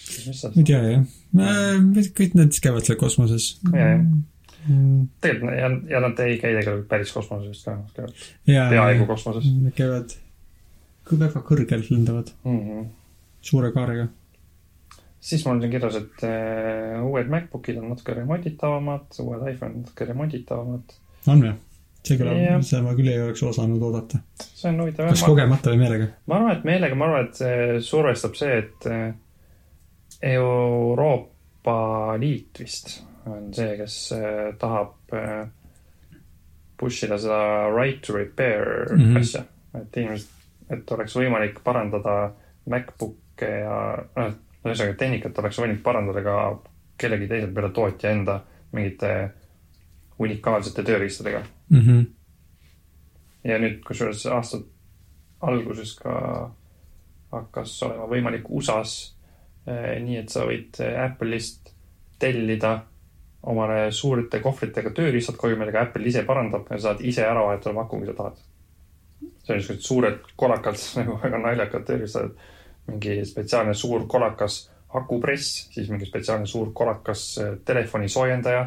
S1: siis mis sa
S2: ma ei tea jah, kõik need käivad seal kosmoses.
S1: Ja, jah.
S2: Mm.
S1: tegelikult ja, ja nad ei käi tegelikult päris kosmoses vist ka, nad käivad peaaegu kosmoses
S2: Nad käivad väga kõrgel lendavad,
S1: mm. -hmm.
S2: Suure kaarega.
S1: siis mul on siin kirjas, et äh, uued MacBookid on natuke remonditavamad, uued iPhone'id natuke remonditavamad.
S2: on või? see kõlab, seda ma küll ei oleks osanud oodata.
S1: see on huvitav.
S2: kas kogemata või meelega?
S1: ma arvan, et meelega, ma arvan, et see survestab see, et eh, Euroopa Liit vist on see, kes eh, tahab push ida seda right to repair mm. -hmm. asja. et inimesed, et oleks võimalik parandada MacBook'e ja noh, ühesõnaga tehnikat oleks võimalik parandada ka kellegi teise peale tootja enda mingite unikaalsete tööriistadega.
S2: Mhm.
S1: ja nüüd kusjuures aasta alguses ka hakkas olema võimalik USA-s eh, nii, et sa võid Apple'ist tellida omale suurte kohvritega tööriistad koju, millega Apple ise parandab ja saad ise ära vahetada maku, kui sa tahad. see on niisugused suured kolakad, nagu väga naljakad tööriistad. Mingi spetsiaalne suur kolakas akupress, siis mingi spetsiaalne suur kolakas eh, telefoni soojendaja.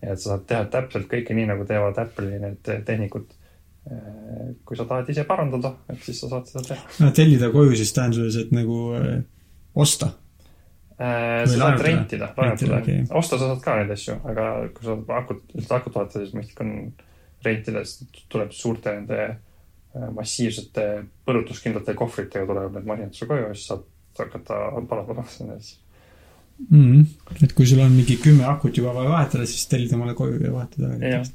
S1: ja et sa saad teha täpselt kõike nii, nagu teevad Apple'i need eh, tehnikud. kui sa tahad ise parandada, et siis sa saad seda teha.
S2: tellida koju siis tähenduses, et nagu osta.
S1: Äh, sa saad rentida, laenutada
S2: okei..
S1: osta sa saad ka neid asju, aga kui sa akut, akut vaatad, siis mõistlik on rentida, sest tuleb suurte nende äh, massiivsete põrutuskindlate kohvritega tulevad need sulle koju ja siis saad hakata parandama neid asju.
S2: mm.. et kui sul on mingi kümme akut juba vaja vahetada, siis tellid omale koju ja vahetada
S1: jah,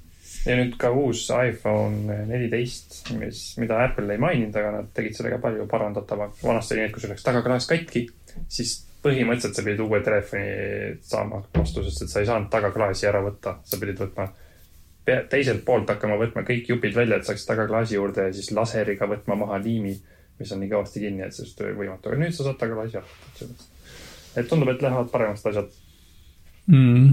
S1: ja nüüd ka uus iPhone neliteist, mis, mida Apple ei maininud, aga nad tegid sellega palju parandatavaks. vanasti oli nii, et kui sul läks tagaklaas katki, siis põhimõtteliselt sa pidid uue telefoni saama vastu, sest et sa ei saanud tagaklaasi ära võtta, sa pidid võtma teiselt poolt hakkama võtma kõik jupid välja, et saaks tagaklaasi juurde ja siis laseriga võtma maha liimi, mis on nii kõvasti kinni, et sellest oli võimatu, aga nüüd sa saad tagaklaasi võtta. et tundub, et lähevad paremaks asjad.
S2: mm..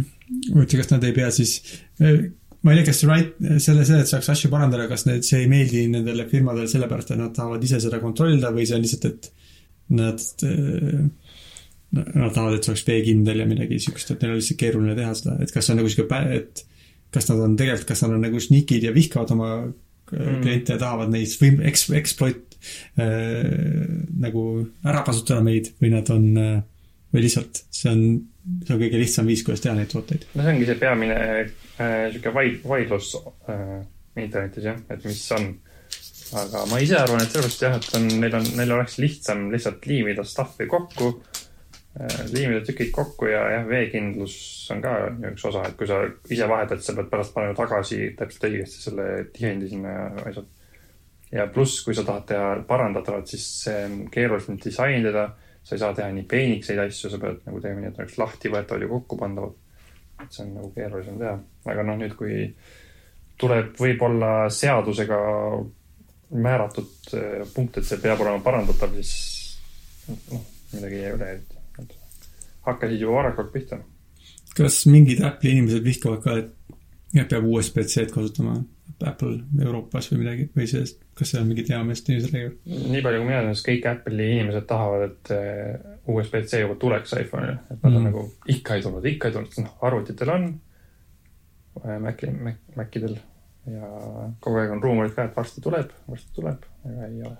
S2: huvitav, kas nad ei pea siis, ma ei tea, kas right, selle, selle, et saaks asju parandada, kas need, see ei meeldi nendele firmadele sellepärast, et nad tahavad ise seda kontrollida või see on lihtsalt, et nad, nad tahavad, et see oleks veekindel ja midagi siukest, et neil on lihtsalt keeruline teha seda, et kas see on nagu siuke, et kas nad on tegelikult, kas nad on nagu sneakid ja vihkavad oma mm. kliente ja tahavad neid võim-, eks-, exploit äh, nagu ära kasutada meid või nad on äh, või lihtsalt see on, see on kõige lihtsam viis, kuidas teha neid tooteid.
S1: no see ongi see peamine äh, sihuke vaid-, vaidlus äh, internetis jah, et mis on. aga ma ise arvan, et sellepärast jah, et on, neil on, neil oleks lihtsam lihtsalt liimida stuff'i kokku liimida tükid kokku ja jah, veekindlus on ka üks osa, et kui sa ise vahetad, sa pead pärast panema tagasi täpselt õigesti selle tihendi sinna ja asjad. ja pluss, kui sa tahad teha parandatavat, siis see on keerulisem disainida. sa ei saa teha nii peenikseid asju, sa pead nagu tegema nii, et oleks lahti võetavad ja kokku pandavad. et see on nagu keerulisem teha, aga noh, nüüd kui tuleb võib-olla seadusega määratud eh, punkt, et see peab olema parandatav, siis noh, midagi ei ole eriti. Hakkasid juba varakult pihta.
S2: kas mingid Apple'i inimesed vihkavad ka, et peab USB-C-d kasutama Apple Euroopas või midagi või sellest, kas seal on mingid heameelset inimesed räägivad?
S1: nii palju, kui mina tean, siis kõik Apple'i inimesed tahavad, et eh, USB-C juba tuleks iPhone'ile, et nad on
S2: Mm.
S1: nagu ikka ei tulnud, ikka ei tulnud, noh, arvutitel on, Maci, Mac, Macidel ja kogu aeg on ruumorid ka, et varsti tuleb, varsti tuleb, aga ei ole.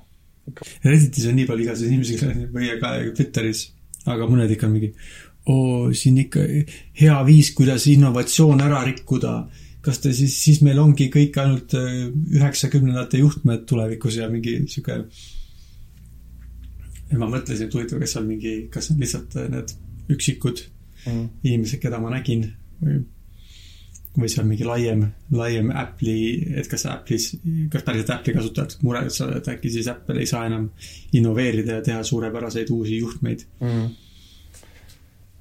S2: Redditis on nii palju igasuguseid inimesi, kellel või ka Twitteris, aga mõned ikka on mingi oo, siin ikka hea viis, kuidas innovatsioon ära rikkuda. kas ta siis, siis meil ongi kõik ainult äh, üheksakümnendate juhtmed tulevikus ja mingi sihuke. ja ma mõtlesin, et huvitav, kas seal mingi, kas on lihtsalt äh, need üksikud
S1: Mm.
S2: inimesed, keda ma nägin või, või see on mingi laiem, laiem Apple'i, et kas Apple'is, kas päriselt Apple'i kasutajad murevad seal, et äkki siis Apple ei saa enam innoveerida ja teha suurepäraseid uusi juhtmeid.
S1: mm..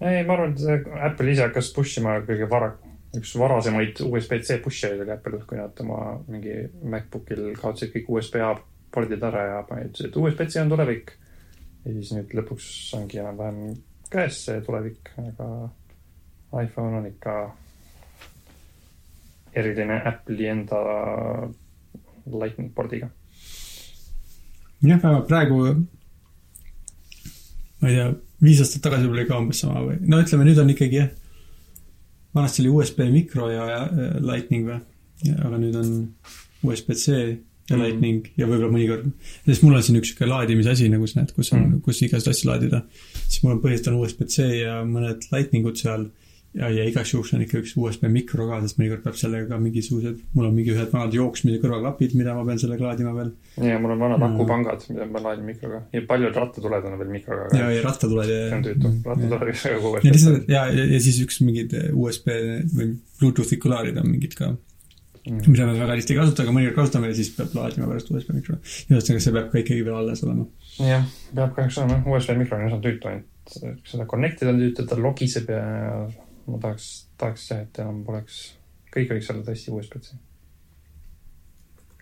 S1: ei, ma arvan, et Apple ise hakkas push ima kõige vara, üks varasemaid USB-C push'e oli Apple, kui nad oma mingi MacBookil kaotasid kõik USB-A pordid ära ja panid, et USB-C on tulevik. ja siis nüüd lõpuks ongi enam-vähem käes see tulevik, aga iPhone on ikka eriline Apple'i enda lightning pordiga.
S2: jah, vähemalt praegu ma ei tea, viis aastat tagasi oli ka umbes sama või, no ütleme, nüüd on ikkagi jah, vanasti oli USB mikro ja, ja lightning või, aga nüüd on USB-C ja
S1: Mhm.
S2: lightning ja võib-olla mõnikord, sest mul on siin üks sihuke laadimisasi nagu sa näed, kus on mm., kus igasuguseid asju laadida, siis mul on põhiliselt on USB-C ja mõned lightningud seal ja, ja igaks juhuks on ikka üks USB mikro ka, sest mõnikord peab sellega ka mingisugused, mul on mingi ühed vanad jooksmise kõrvaklapid, mida ma pean sellega laadima veel
S1: ja mul on vanad
S2: Mm.
S1: akupangad, mida ma laadin mikroga ja paljud rattatuled on veel mikroga.
S2: ja, ja rattatuled ja
S1: see on tüütu, rattatuled väga kogu
S2: ja lihtsalt ja, ja, ja siis üks mingid USB või Bluetoothi kõlarid on mingid ka,
S1: mm..
S2: mida me väga hästi ei kasuta, aga mõnikord kasutame ja siis peab laadima pärast USB mikro. ühesõnaga, see peab ka ikkagi veel alles olema.
S1: jah, peab kahjuks olema, USB mikro on üsna tüütu, et seda connect ida on tüütu, ta logiseb ja ma tahaks, tahaks jah, et enam poleks, kõik võiks olla tõesti USB-C.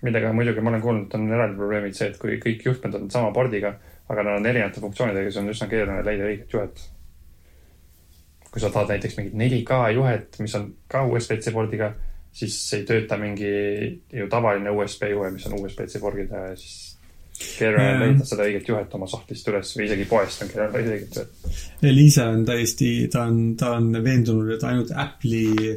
S1: millega muidugi ma olen kuulnud, on eraldi probleemid see, et kui kõik juhtmed on sama pordiga, aga nad on erinevate funktsioonidega, siis on üsna keeruline leida õiget juhet. kui sa tahad näiteks mingit 4K juhet, mis on ka USB-C pordiga, siis ei tööta mingi ju tavaline USB juhe, mis on USB-C pordiga ja siis keeruline leida seda õiget juhet oma sahtlist üles või isegi poest on keeruline leida õiget juhet.
S2: Liisa on täiesti, ta on, ta on veendunud, et ainult Apple'i,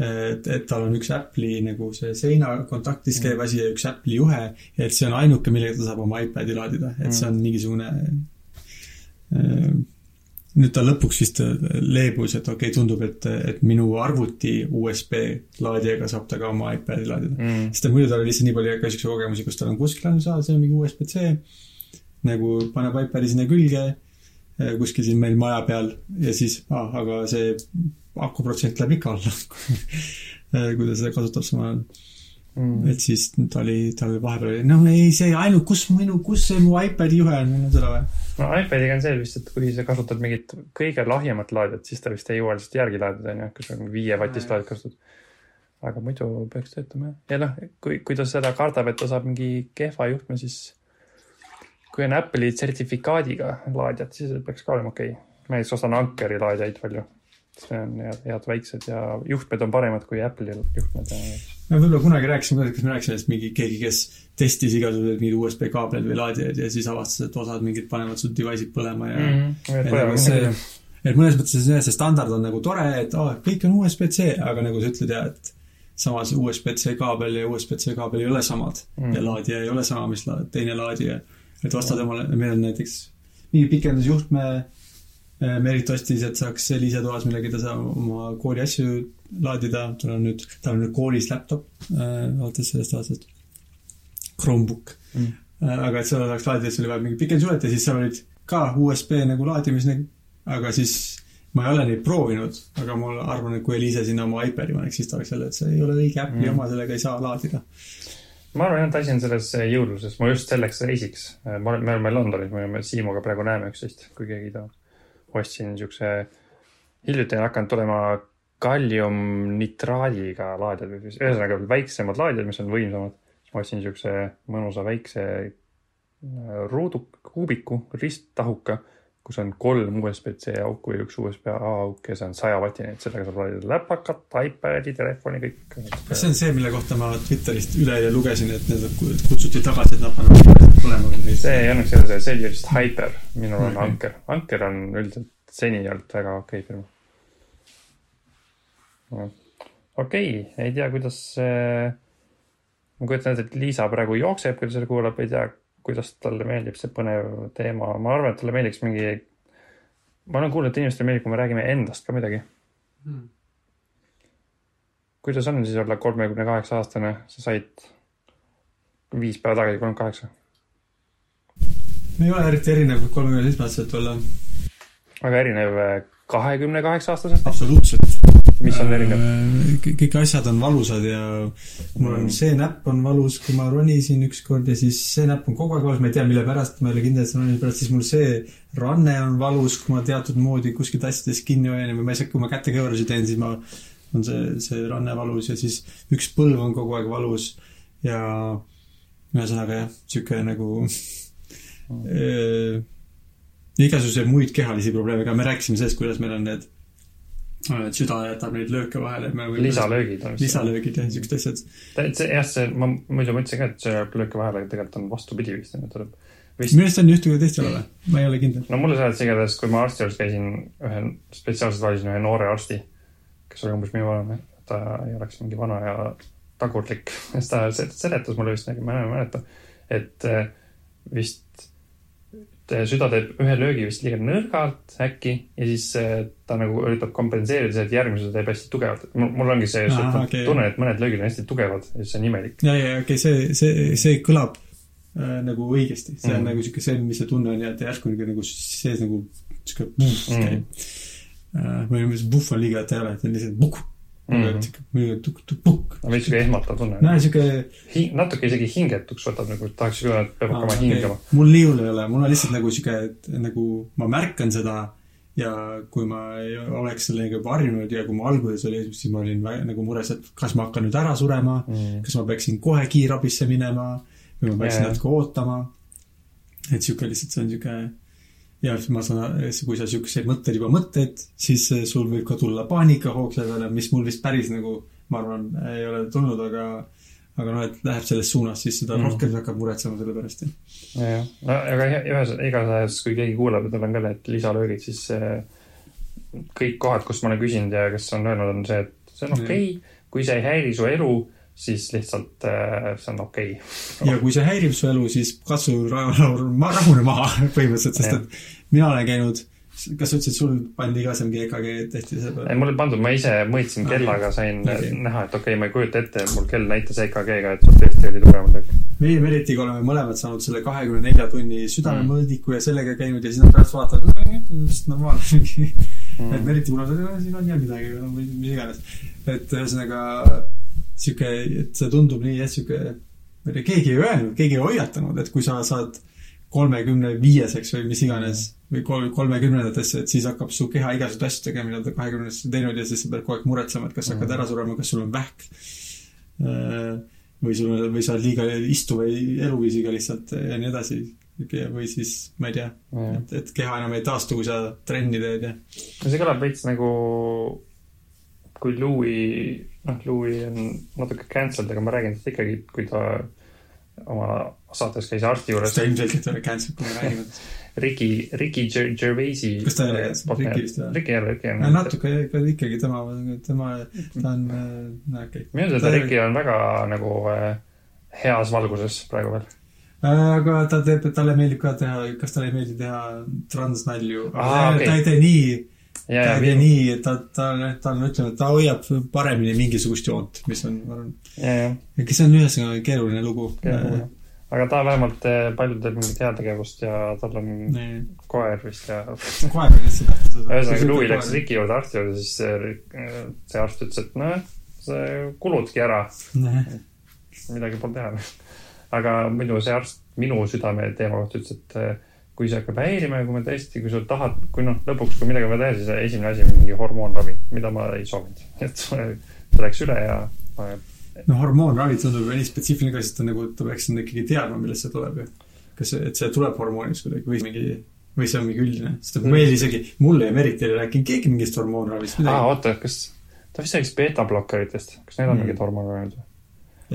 S2: et, et tal on üks Apple'i nagu see seina kontaktis käiv asi ja üks Apple'i juhe et see on ainuke, millega ta saab oma iPad'i laadida, et see on mingisugune äh, nüüd ta lõpuks vist leebus, et okei okay,, tundub, et, et minu arvuti USB laadijaga saab ta ka oma iPad'i laadida
S1: Mm.
S2: sest et muidu tal oli lihtsalt nii palju ka siukseid kogemusi, kus tal on kuskil on saa, see on mingi USB-C, nagu paneb iPad'i sinna külge, kuskil siin meil maja peal ja siis ah,, aga see akuprotsent läheb ikka alla, kui ta seda kasutab samal ajal.
S1: Mm.
S2: et siis ta oli, tal vahepeal oli, no ei, see ainult, kus minu, kus see mu iPad'i juhe on, mul on seda vaja.
S1: no iPadiga on see vist, et kui sa kasutad mingit kõige lahjemat laadijat, siis ta vist ei jõua lihtsalt järgi laadida, onju, kui sa viie vatist laadijat kasutad. aga muidu peaks töötama jah. ja noh, kui, kui ta seda kardab, et ta saab mingi kehva juhtme, siis kui on Apple'i sertifikaadiga laadijad, siis peaks ka olema okei okay.. ma näiteks ostan Ankeri laadijaid palju. see on head, head väiksed ja juhtmed on paremad kui Apple'i juhtmed ja
S2: me võib-olla kunagi rääkisime, kas me rääkisime, et mingi keegi, kes testis igasuguseid mingeid USB kaableid või laadijaid ja siis avastas, et osad mingid panevad sul device'id põlema ja
S1: mm.
S2: et nagu et mõnes mõttes see, see standard on nagu tore, et aa, kõik on USB-C, aga nagu sa ütled ja et samas USB-C kaabel ja USB-C kaabel ei ole samad
S1: Mm.
S2: ja laadija ei ole sama, mis la, teine laadija. et vastavalt omale, meil on näiteks mingi pikendusjuhtme, Merit ostis, et saaks Liise toas millega ta saab oma kooli asju laadida, tal on nüüd, tal on nüüd koolis laptop äh, alates sellest aastast, Chromebook
S1: Mm.
S2: Äh, aga et seda saaks laadida, siis oli vaja mingi pikendusjuhet ja siis seal olid ka USB nagu laadimis need aga siis ma ei ole neid proovinud, aga ma arvan, et kui Eliise sinna oma iPadi paneks, siis ta oleks jälle, et see ei ole õige äpp ja
S1: Mm.
S2: oma sellega ei saa laadida.
S1: ma arvan, et asi on selles jõudluses, ma just selleks reisiks, ma olen, me oleme Londonis, me oleme Siimuga praegu näeme üksteist, kui keegi tahab. Ostsin siukse, hiljuti on hakanud tulema kalliumnitraadiga laadijad või siis ühesõnaga väiksemad laadijad, mis on võimsamad. ma ostsin siukse mõnusa väikse äh, ruudu, kuubiku, risttahuka, kus on kolm USB-C auku ja üks USB-A auk ja see on sajavatine, et sellega saab laadida läpakat, iPadi, telefoni, kõik.
S2: kas see on see, mille kohta ma Twitterist üleeile lugesin, et need kutsuti tagasi, et nad panevad või
S1: see õnneks ei ole see, see oli vist Hyper, minul on
S2: Okei.
S1: Anker. Anker on üldiselt seni olnud väga okei firma. okei, ei tea, kuidas see, ma kujutan ette, et Liisa praegu jookseb, kui ta seda kuulab, ei tea, kuidas talle meeldib see põnev teema, ma arvan, et talle meeldiks mingi, ma olen kuulnud, et inimestele meeldib, kui me räägime endast ka midagi. kuidas on siis olla kolmekümne kaheksa aastane, sa said viis päeva tagasi kolmkümmend kaheksa,
S2: ei ole eriti erinev kolmekümne seitsme aastaselt olla.
S1: väga erinev kahekümne kaheksa aastasest,
S2: absoluutselt.
S1: mis on erinev?
S2: kõik asjad on valusad ja mul on see näpp on valus, kui ma ronisin ükskord ja siis see näpp on kogu aeg valus, ma ei tea, mille pärast, ma ei ole kindel, et see on ronimise pärast, siis mul see ranne on valus, kui ma teatud moodi kuskilt asjadest kinni hoian või ma ei saa, kui ma kätekõverusi teen, siis ma, on see, see ranne valus ja siis üks põlv on kogu aeg valus ja ühesõnaga jah, sihuke nagu äh, igasuguseid muid kehalisi probleeme ka, me rääkisime sellest, kuidas meil on need, et süda jätab neid lööke vahele.
S1: lisalöögid
S2: lisalöögid ja siuksed asjad.
S1: jah, see, ma muidu mõtlesin ka, et see jääb lööke vahele, aga tegelikult on vastupidi vist, et tuleb vist
S2: minu arust on ühte või teist ei ole ma ei ole kindel.
S1: no mulle seletas igatahes, kui ma arsti juures käisin, ühe, spetsiaalselt valisin ühe noore arsti, kes oli umbes minu vanane, ta ei oleks mingi vana ja tagurlik, siis ta se- seletas mulle vist, ma enam ei mäleta, et vist et süda teeb ühe löögi vist liiga nõrgalt äkki ja siis eh, ta nagu üritab kompenseerida seda, et järgmise teeb hästi tugevalt. mul ongi see,
S2: Ahah,
S1: et ma
S2: okei.
S1: tunnen, et mõned löögid on hästi tugevad ja siis see on imelik.
S2: ja, ja okei okay,, see, see, see kõlab äh, nagu õigesti, see on
S1: Mm.
S2: mm. nagu siuke see, mis see tunne on ja et järsku nagu, sees nagu puff
S1: Mm.
S2: käib äh,. või mis puff on liiga, et ei ole, et on lihtsalt pukk
S1: Mhm.
S2: mm.. siuke tukk-tukk-pukk.
S1: veits siuke ehmatav tunne.
S2: no siuke
S1: Hing-, natuke isegi hingetuks võtab nagu, tahaks küll, et peab hakkama hingama.
S2: mul nii hull ei ole, mul on lihtsalt nagu siuke, et nagu ma märkan seda ja kui ma ei oleks sellega juba harjunud ja kui ma alguses oli, siis ma olin väga, nagu mures, et kas ma hakkan nüüd ära surema
S1: Mm.
S2: kas ma peaksin kohe kiirabisse minema või ma peaksin
S1: Jaa.
S2: natuke ootama. et sihuke lihtsalt, see on sihuke ja ma saan, kui sa siukseid mõtteid juba mõtled, siis eh, sul võib ka tulla paanikahoog selle peale, mis mul vist päris nagu, ma arvan, ei ole tulnud, aga aga noh, et läheb selles suunas, siis seda
S1: Mm.
S2: rohkem sa hakkad muretsema selle pärast.
S1: jah, aga he- ühes, igatahes, kui keegi kuulab, et tal on ka need lisalöögid, siis äh, kõik kohad, kus ma olen küsinud ja kes on öelnud, on see, et see on okei okay., kui see ei häiri su elu, siis lihtsalt äh, see on okei okay..
S2: ja kui see häirib su elu, siis katsu rahune ma, rahune maha põhimõtteliselt, sest et mina olen käinud, kas sa ütlesid, sul pandi ka see mingi EKG tehti selle peale?
S1: mul ei pandud, ma ise mõõtsin
S2: Okei.
S1: kellaga, sain okay. näha, et okei okay,, ma ei kujuta ette, mul kell näitas EKG-ga, et sul tõesti oli tugevam löök.
S2: meie Meritiga oleme mõlemad saanud selle kahekümne nelja tunni
S1: Mm.
S2: südamemõõdiku ja sellega käinud ja siis nad pärast vaatavad, just normaalne.
S1: Mm.
S2: et Meriti ütles, siin on jah midagi, mis iganes. et ühesõnaga sihuke, et see tundub nii jah, sihuke, keegi ei öelnud, keegi ei hoiatanud, et kui sa saad kolmekümne viieseks või mis iganes või kolm, kolmekümnendatesse, et siis hakkab su keha igasuguseid asju tegema, mida ta kahekümnendasse teinud ja siis sa pead kogu aeg muretsema, et kas sa hakkad
S1: Mm.
S2: ära surema, kas sul on vähk. või sul, või sa oled liiga istuva eluviisiga lihtsalt ja nii edasi. või siis, ma ei tea, et, et keha enam ei taastu, kui sa trenni teed ja.
S1: no see kõlab veits nagu, kui Louis, noh, Louis on natuke cancelled, aga ma räägin tast ikkagi, kui ta oma saates käis arsti juures
S2: ta ilmselgelt ei ole cancel, kui me räägime.
S1: Ricky, Ricky Ger- Gervaisi.
S2: Kas ta ei ole cancel? Ricky vist ole.
S1: Ricky ei ole, Ricky on.
S2: natuke ikka ikkagi tema, tema, ta on, no okei
S1: minu teada Ricky on väga nagu äh, heas valguses praegu veel.
S2: Äh, aga ta teeb, talle meeldib ka teha, kas talle ei meeldi teha transnalju?
S1: Aa, okei.
S2: ta ei tee nii, ta tee, nii, ta, ta, ta on, ütleme, ta hoiab paremini mingisugust joont, mis on, ma arvan, kes on ühesõnaga keeruline lugu.
S1: Aga ta vähemalt eh, palju teeb mingit heategevust ja tal on
S2: Nee.
S1: koer vist ja
S2: koer on lihtsalt tähtsad.
S1: ühesõnaga, Louis läks Riki juurde arsti juurde, siis see, see arst ütles, et noh, see kuludki ära, midagi pole teha. aga muidu see arst minu südame teema kohta ütles, et eh, kui see hakkab häirima ja kui me tõesti, kui sa tahad, kui noh, lõpuks, kui midagi on vaja teha, siis esimene asi on mingi hormoonravi, mida ma ei soovinud. et see see läks üle ja ma-
S2: no hormoonravi tundub nii spetsiifiline ka, sest ta nagu, ta peaks ikkagi teadma, millest see tuleb ju. kas, et see tuleb hormoonist kuidagi või mingi, või see on mingi üldine, sest et meil isegi, mulle ja Merit ei rääkinud keegi mingist hormoonravist
S1: aa,
S2: midagi.
S1: oota, kas ta vist rääkis beetablokkeritest, kas need on
S2: Mm.
S1: mingid hormoonravimid või?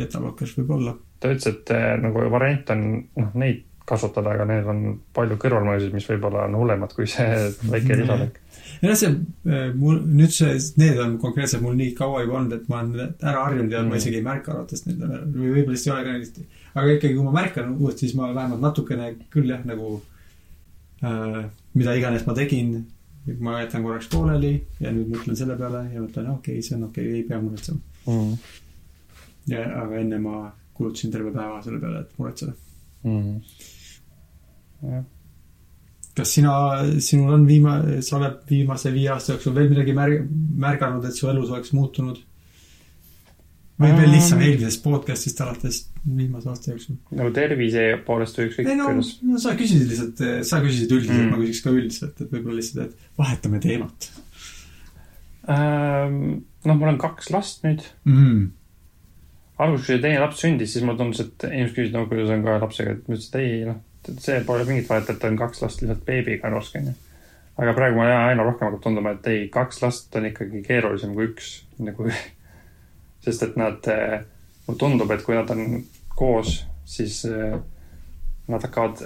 S2: etablokkers võib olla.
S1: ta ütles, et eh, nagu variant on noh, neid kasutada, aga neil on palju kõrvalmõjusid, mis võib-olla on hullemad kui see väike lisalõik.
S2: jah, see, mul nüüd see, need on konkreetselt mul nii kaua juba olnud, et ma olen ära harjunud ja mm. Ma isegi ei märka arvates neid või võib-olla lihtsalt ei ole ka nii. aga ikkagi, kui ma märkan uuesti, siis ma vähemalt natukene küll jah, nagu äh, mida iganes ma tegin, ma jätan korraks pooleli ja nüüd mõtlen selle peale ja mõtlen, okei okay,, see on okei okay,, ei pea muretsema.
S1: Mm.
S2: ja, aga enne ma kulutasin terve päeva selle peale, et muretseda.
S1: Mm.
S2: Kas sina, sinul on viima-, sa oled viimase viie aasta jooksul veel midagi märg-, märganud, et su elus oleks muutunud? või veel lihtsam
S1: Ähm.
S2: eelmisest podcast'ist alates viimase aasta jooksul?
S1: nagu tervise poolest või ükskõik
S2: no
S1: kuidas.,
S2: no sa küsisid lihtsalt, sa küsisid üldiselt mm.,
S1: Mm.
S2: ma küsiks ka üldiselt, et võib-olla lihtsalt, et vahetame teemat
S1: ähm,. noh, mul on kaks last nüüd.
S2: mm..
S1: alguses, kui teine laps sündis, siis mulle tundus, et inimesed küsisid, no kuidas on kahe lapsega, et ma ütlesin, et ei noh, see pole mingit vahet, et on kaks last, lihtsalt beebiga on raske, onju. aga praegu mulle aina rohkem hakkab tunduma, et ei, kaks last on ikkagi keerulisem kui üks nagu. sest et nad, mulle tundub, et kui nad on koos, siis eh, nad hakkavad,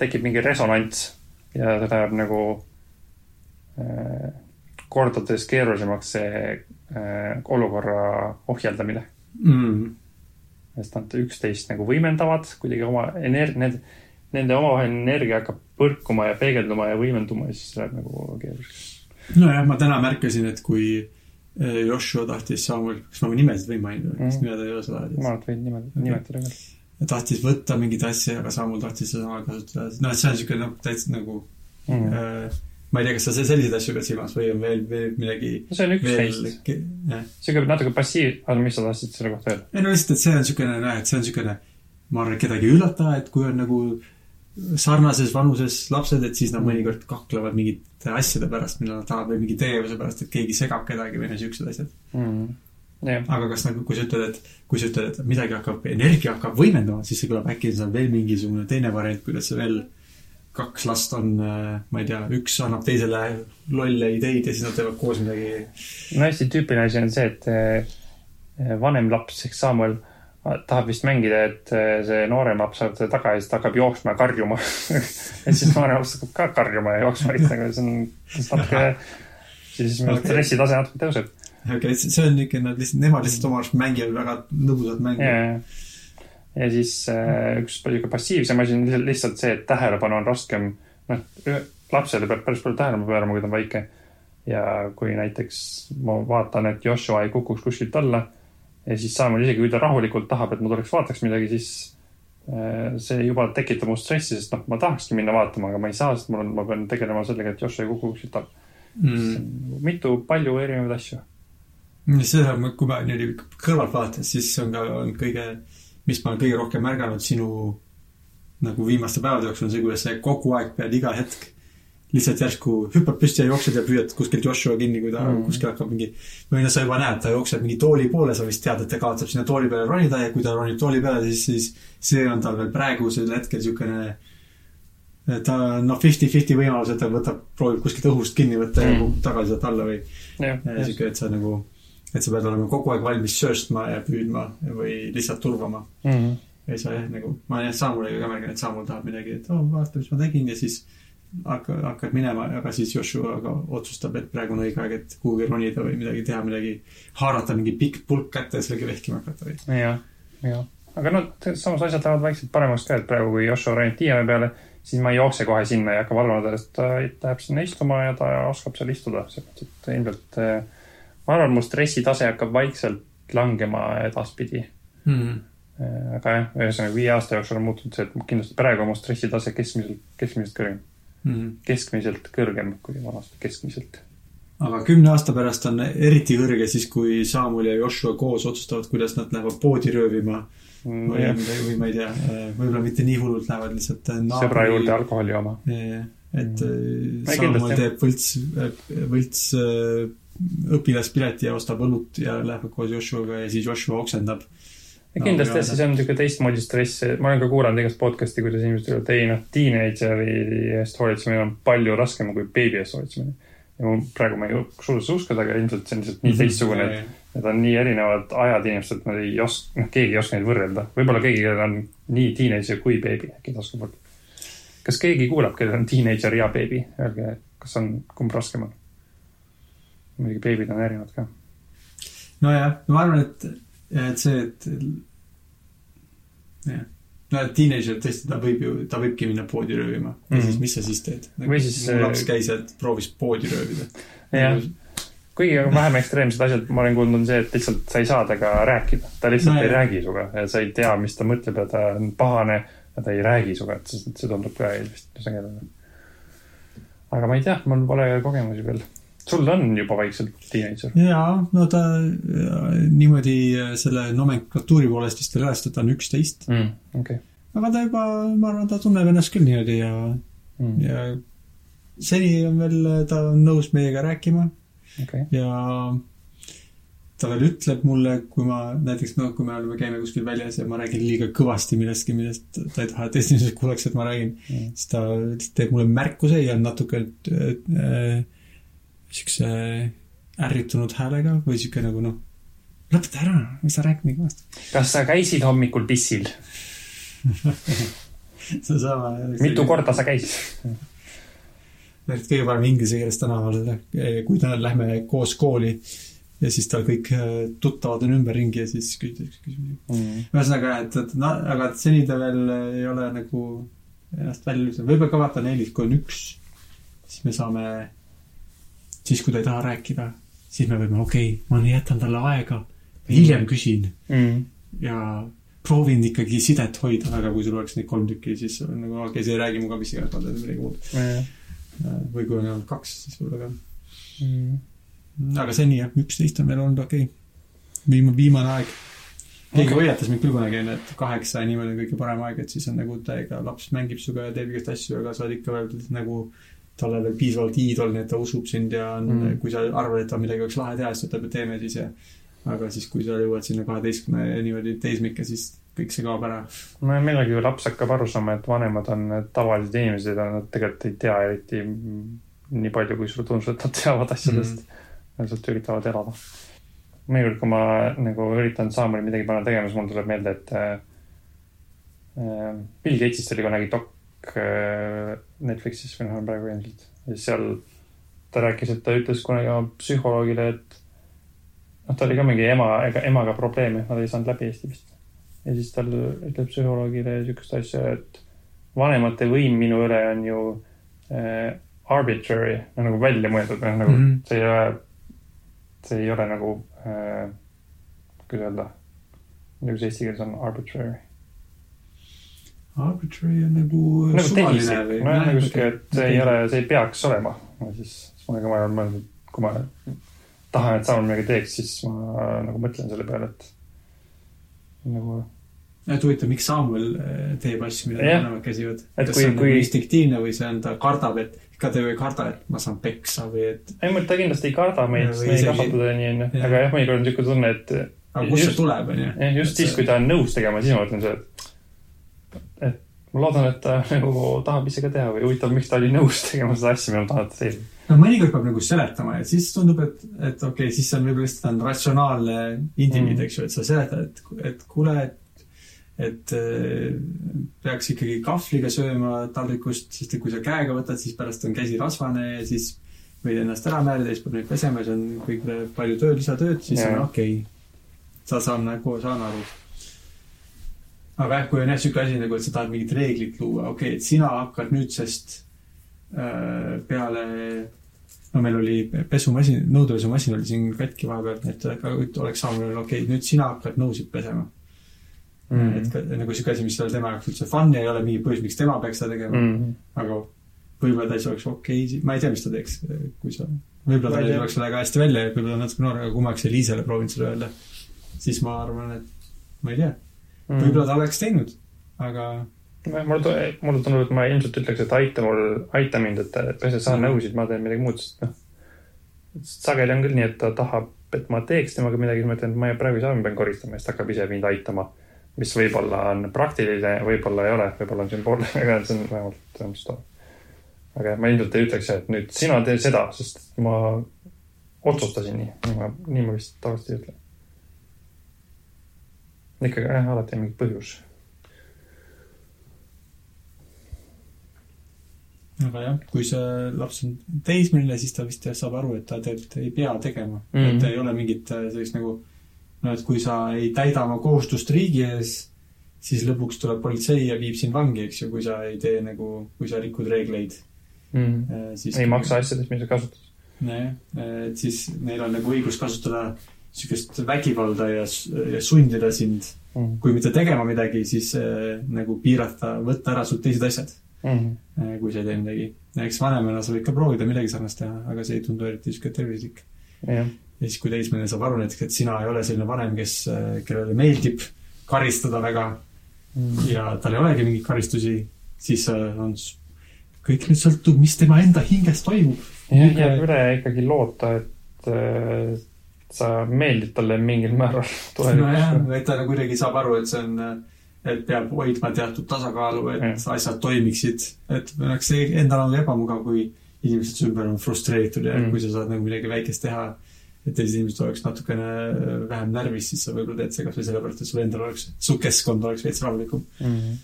S1: tekib mingi resonants ja see läheb nagu eh, kordades keerulisemaks see eh, olukorra ohjeldamine
S2: Mm.
S1: sest nad üksteist nagu võimendavad kuidagi oma energia, need, nende omavaheline energia hakkab põrkuma ja peegelduma ja võimenduma ja siis läheb nagu keeruliseks.
S2: nojah, ma täna märkasin, et kui eh, Joshua tahtis Samuel, kas ma nimesid võin mainida kas
S1: Mhm.
S2: nimed ei ole seda
S1: ma arvan, et võid nimetada, nimetada küll.
S2: tahtis võtta mingeid asju, aga Samuel tahtis seda samal kasutada. noh, et see on siuke noh, täitsa nagu
S1: Mm.
S2: äh, ma ei tea, kas sa selliseid asju pead silmas või on veel, veel midagi
S1: see on üks neist.,
S2: jah.
S1: sihuke natuke passiiv, aga mis sa tahtsid selle kohta öelda?
S2: ei no lihtsalt, et see on siukene, noh, et see on siukene, ma arvan, et kedagi ei üllata, et kui on nagu sarnases vanuses lapsed, et siis nad mõnikord kaklevad mingite asjade pärast, mida nad tahavad või mingi tegevuse pärast, et keegi segab kedagi või no siuksed asjad.
S1: jah,
S2: aga kas nagu, kui sa ütled, et kui sa ütled, et midagi hakkab, energia hakkab võimendama, siis see kõlab äkki on seal veel mingisugune teine variant, kuidas see veel kaks last on, ma ei tea, üks annab teisele lolle ideid ja siis nad teevad koos midagi.
S1: no hästi tüüpiline asi on see, et eh, vanem laps ehk Samuel tahab vist mängida, et eh, see noorem laps saab teda taga ja siis ta hakkab jooksma ja karjuma ja siis noorem laps hakkab ka karjuma ja jooksma, et nagu see on natuke, siis minu
S2: Okei.
S1: stressitase natuke tõuseb.
S2: okei okay,, see on niuke, nad lihtsalt, nemad lihtsalt oma arust mängivad väga lõbusat mängu.
S1: ja, ja siis äh, üks niisugune passiivsem asi on lihtsalt see, et tähelepanu on raskem, noh, lapsele peab päris palju tähelepanu pöörama, kui ta on väike. ja kui näiteks ma vaatan, et Joshua ei kukuks kuskilt alla ja siis Samuel isegi, kui ta rahulikult tahab, et ma tuleks vaataks midagi, siis äh, see juba tekitab mu stressi, sest noh, ma tahakski minna vaatama, aga ma ei saa, sest mul on, ma pean tegelema sellega, et Joshua ei kuku alla
S2: mm..
S1: mitu, palju erinevaid asju.
S2: seda, kui ma niimoodi kõrvalt vaatan, siis on ka on kõige, mis ma olen kõige rohkem märganud sinu nagu viimaste päevade jooksul, on see, kuidas sa kogu aeg pead iga hetk lihtsalt järsku hüppad püsti ja jooksed ja püüad kuskilt Joshua kinni, kui ta mm.
S1: Mm.
S2: kuskil hakkab mingi või noh, sa juba näed, ta jookseb mingi tooli poole, sa vist tead, et ta kavatseb sinna tooli peale ronida ja kui ta ronib tooli peale, siis, siis see on tal veel praegusel hetkel niisugune ta on noh, fifty-fifty võimalus, et ta võtab, proovib kuskilt õhust kinni võtta mm. ja
S1: Mm.
S2: tagasi sealt alla või niisugune, et sa nagu, et sa pead olema kogu aeg valmis sööstma ja püüdma või lihtsalt turvama.
S1: Mhm.
S2: ei saa jah, nagu ma jah Samuliga ka märganud, et Samul tahab midagi, et oh, vaata, mis ma tegin ja siis hakka, hakkad minema, aga siis Joshua ka otsustab, et praegu on õige aeg, et kuhugi ronida või midagi teha, midagi haarata mingi pikk pulk kätte ja sellega vehkima hakata või.
S1: jah, jah. aga noh, samas asjad lähevad vaikselt paremaks ka, et praegu, kui Joshua ronib tiiami peale, siis ma ei jookse kohe sinna ja ei hakka valvama teda, sest ta jääb sinna istuma ja ta oskab seal istuda, selles mõttes, et ilmselt eh, ma arvan, mu stressitase hakkab vaikselt langema edaspidi.
S2: Mm.
S1: aga jah, ühesõnaga viie aasta jooksul on muutunud see, et kindlasti praegu on mu stressitase keskmiselt, keskmiselt kõrgem.
S2: mm..
S1: keskmiselt kõrgem kui vanasti keskmiselt.
S2: aga kümne aasta pärast on eriti kõrge siis, kui Saamul ja Joshua koos otsustavad, kuidas nad lähevad poodi röövima või,
S1: sõbra
S2: või ma ei tea, võib-olla mitte nii hullult lähevad lihtsalt äh,
S1: juurde. alkoholi jooma.
S2: et äh,
S1: Ei,
S2: Saamul
S1: kindlasti.
S2: teeb võlts, võlts äh, õpilaspileti ja ostab õlut ja läheb koos Joshuaga ja siis Joshua oksendab.
S1: Ja kindlasti jah, siis on niisugune teistmoodi stress, ma olen ka kuulanud igast podcast'i, kuidas inimesed ütlevad, ei noh, teenager'i eest hoolitsemine on palju raskem kui beebi eest hoolitsemine. ja mul praegu ma ei suuda uskuda, aga ilmselt see on lihtsalt
S2: Mhm.
S1: nii teistsugune, et need on nii erinevad ajad inimesed, et nad ei oska, noh, keegi ei oska neid võrrelda. võib-olla keegi, kellel on nii teenager kui beebi, äkki ta oskab võrrelda. kas keegi kuulab, kellel on teenager ja beebi, öelge, kas on, kumb raskem on? muidugi beebid on erinevad ka.
S2: nojah, ma arvan, et, et see, et jah, no teenager tõesti, ta võib ju, ta võibki minna poodi röövima mm. -hmm. ja
S1: Mhm.
S2: siis, mis sa siis teed?
S1: Või siis,
S2: mu laps
S1: äh,
S2: käis ja proovis poodi röövida.
S1: jah, kuigi vähem ekstreemsed asjad, ma olen kuulnud, on see, et lihtsalt sa ei saa temaga rääkida. ta lihtsalt
S2: No
S1: ei
S2: jah.
S1: räägi sinuga ja sa ei tea, mis ta mõtleb ja ta on pahane ja ta ei räägi sinuga, et see, see tundub ka vist sagedane. aga ma ei tea, mul pole kogemusi veel. Sul on juba vaikselt teenager.
S2: jaa, no ta niimoodi äh, selle nomenklatuuri poolest vist veel alles, et ta on üksteist.
S1: mm,. okei okay.
S2: aga ta juba, ma arvan, ta tunneb ennast küll niimoodi ja,
S1: mm,.
S2: ja seni on veel, ta on nõus meiega rääkima
S1: okei.
S2: ja ta veel ütleb mulle, kui ma näiteks noh, kui me oleme, käime kuskil väljas ja ma räägin liiga kõvasti millestki, millest ta ei taha, et teised inimesed kuuleks, et ma räägin,
S1: Mm.
S2: siis ta teeb mulle märkuse ja natuke äh, siukse ärritunud häälega või siuke nagu noh, lõpeta ära, mis sa räägid nii kõvasti.
S1: kas sa käisid hommikul pissil?
S2: seesama.
S1: mitu? korda sa käisid?
S2: kõige parem inglise keeles tänaval, kui ta lähme koos kooli ja siis tal kõik äh, tuttavad on ümberringi ja siis küsitakse küsimusi.
S1: Mm.
S2: ühesõnaga, et, et no, aga et seni ta veel ei ole nagu ennast välja lüünud, võib-olla ka vaata nelis, kui on üks, siis me saame, siis kui ta ei taha rääkida, siis me võime, okei okay,, ma jätan talle aega, hiljem küsin
S1: Mm.
S2: ja proovin ikkagi sidet hoida, aga kui sul oleks neid kolm tükki, siis on nagu okei okay,, see ei räägi minuga mis iganes, ma teen midagi muud. või kui on ainult kaks, siis võib-olla ka.
S1: Mm.
S2: aga seni jah, üksteist on meil olnud okei okay.. viimane, viimane aeg. keegi okay. hoiatas mind küll kunagi, onju, et kaheksa ja niimoodi on kõige parem aeg, et siis on nagu täiega laps mängib sinuga ja teeb igast asju, aga sa oled ikka veel nagu talle veel piisavalt iidol, nii et ta usub sind ja on
S1: Mm.
S2: kui sa arvad, et ta midagi oleks lahe teha, siis ta ütleb, et teeme siis ja aga siis, kui sa jõuad sinna kaheteistkümne niimoodi teismikke, siis kõik see kaob ära.
S1: no ja millalgi laps hakkab aru saama, et vanemad on tavalised inimesed ja nad tegelikult ei tea eriti nii palju, kui sulle tundub, et nad teavad asjadest mm.. Lihtsalt üritavad elada. mõnikord, kui ma nagu üritan Saamuli midagi panna tegema, siis mul tuleb meelde, et äh, äh, Bill Gatesist oli kunagi dok Netflixis või noh, on praegu ilmselt. ja seal ta rääkis, et ta ütles kunagi oma psühholoogile, et noh, tal oli ka mingi ema, emaga probleeme, nad ei saanud läbi Eesti vist ja siis tal ütleb psühholoogile niisugust asja, et vanemate võim minu üle on ju äh, arbitrary, nagu välja mõeldud, noh nagu mm. -hmm. see ei ole, see ei ole nagu äh,, kuidas öelda, nagu see eesti keeles on arbitrary.
S2: Arbitrary on nagu
S1: nagu
S2: suvaline või?
S1: nojah, nagu sihuke, et see ei ole, see ei peaks olema. siis, siis ma olen ka varem mõelnud, kui ma tahan, et Saul midagi teeks, siis ma nagu mõtlen selle peale, et nagu
S2: et huvitav, miks Samuel äh, teeb asju, mida vanemad käsivad? Kas
S1: kui-
S2: see on
S1: kui-
S2: nagu instinktiivne või see on, ta kardab, et ega ta ju ei karda, et ma saan peksa või et
S1: ei, ta kindlasti ei karda meid, sest me ei
S2: isegi-
S1: kasvata teda nii, onju. Aga jah, mõnikord on niisugune tunne, et
S2: aga kust see tuleb, onju?
S1: just siis, kui ta on nõus tegema, siis ma mõtlen seda, et ma loodan, et ta nagu tahab ise ka teha või huvitav, miks ta oli nõus tegema seda asja, mida ma tahan, et ta teeb.
S2: no mõnikord peab nagu seletama ja siis tundub, et, et okei okay,, siis see on võib-olla lihtsalt on ratsionaalne indiviid
S1: Mm.
S2: eks ju, et sa seletad, et, et kuule, et et äh, peaks ikkagi kahvliga sööma taldrikust, sest et kui sa käega võtad, siis pärast on käsi rasvane ja siis võid ennast ära määrida siis peab neid pesema ja see on kõik palju tööd, lisatööd, siis
S1: Jaa.
S2: on okei okay.. sa saan nagu, saan aru. Aga jah, kui on jah siuke asi nagu, et sa tahad mingit reeglit luua, okei okay,, et sina hakkad nüüdsest äh, peale no meil oli pesumasin, nõudepesumasin oli siin katki vahepeal, et aga oleks saabunud, okei okay,, nüüd sina hakkad nõusid pesema.
S1: Mhm.
S2: et ka, nagu siuke asi, mis ei ole tema jaoks üldse fun ja ei ole mingi põhjus, miks tema peaks seda tegema mm.,
S1: mm..
S2: aga võib-olla ta siis oleks okei okay,, ma ei tea, mis ta teeks, kui sa, võib-olla tal
S1: ei
S2: tuleks väga hästi välja ja võib-olla natuke noor, aga kui ma oleks Eliisele proovinud seda öelda, siis ma arvan, et ma ei tea,
S1: Mm.
S2: võib-olla ta oleks teinud, aga
S1: mulle, mulle tundub, et ma ilmselt ütleks, et aita mul, aita mind, et pese sa
S2: Mhm.
S1: nõusid, ma teen midagi muud, sest noh. sageli on küll nii, et ta tahab, et ma teeks temaga midagi, siis ma ütlen, et ma ei- praegu ei saa, ma pean koristama ja siis ta hakkab ise mind aitama. mis võib-olla on praktiline, võib-olla ei ole, võib-olla on sümboolne, aga see on vähemalt, see on mis ta. aga jah, ma ilmselt ei ütleks, et nüüd sina tee seda, sest ma otsustasin nii, nii ma, nii ma vist tavaliselt ei ütle. Ikkagi jah, alati on mingi põhjus
S2: aga jah, kui see laps on teismeline, siis ta vist saab aru, et ta tegelikult ei pea tegema mm.
S1: Mhm.
S2: -hmm. et ei ole mingit äh, sellist nagu no et kui sa ei täida oma kohustust riigi ees, siis lõpuks tuleb politsei ja viib sind vangi, eks ju, kui sa ei tee nagu, kui sa rikud reegleid,
S1: mm..
S2: siis
S1: ei maksa asjadest, mida sa kasutad.
S2: nojah, et siis neil on nagu õigus kasutada niisugust vägivalda ja, ja sundida sind,
S1: Mm.
S2: kui mitte tegema midagi, siis äh, nagu piirata, võtta ära sult teised asjad
S1: Mm.
S2: Äh, kui sa ei tee midagi. eks vanemana sa võid ka proovida midagi sarnast teha, aga see ei tundu eriti sihuke tervislik.
S1: jah,
S2: ja siis, kui teismeline saab aru näiteks, et sina ei ole selline vanem, kes, kellele meeldib karistada väga
S1: Mm.
S2: ja tal ei olegi mingeid karistusi, siis äh, on, kõik nüüd sõltub, mis tema enda hinges toimub.
S1: jah, jääb üle ikkagi loota, et äh, sa meeldid talle mingil määral
S2: nojah
S1: tulevikus.,
S2: et ta nagu kuidagi saab aru, et see on, et peab hoidma teatud tasakaalu, et
S1: Jah.
S2: asjad toimiksid. et eks see endal on ebamugav, kui inimesed su ümber on frustreeritud ja Mm. kui sa saad nagu midagi väikest teha, et teised inimesed oleks natukene vähem närvis, siis sa võib-olla teed seda kasvõi sellepärast, et sul endal oleks, su keskkond oleks veits rahulikum.
S1: Mm.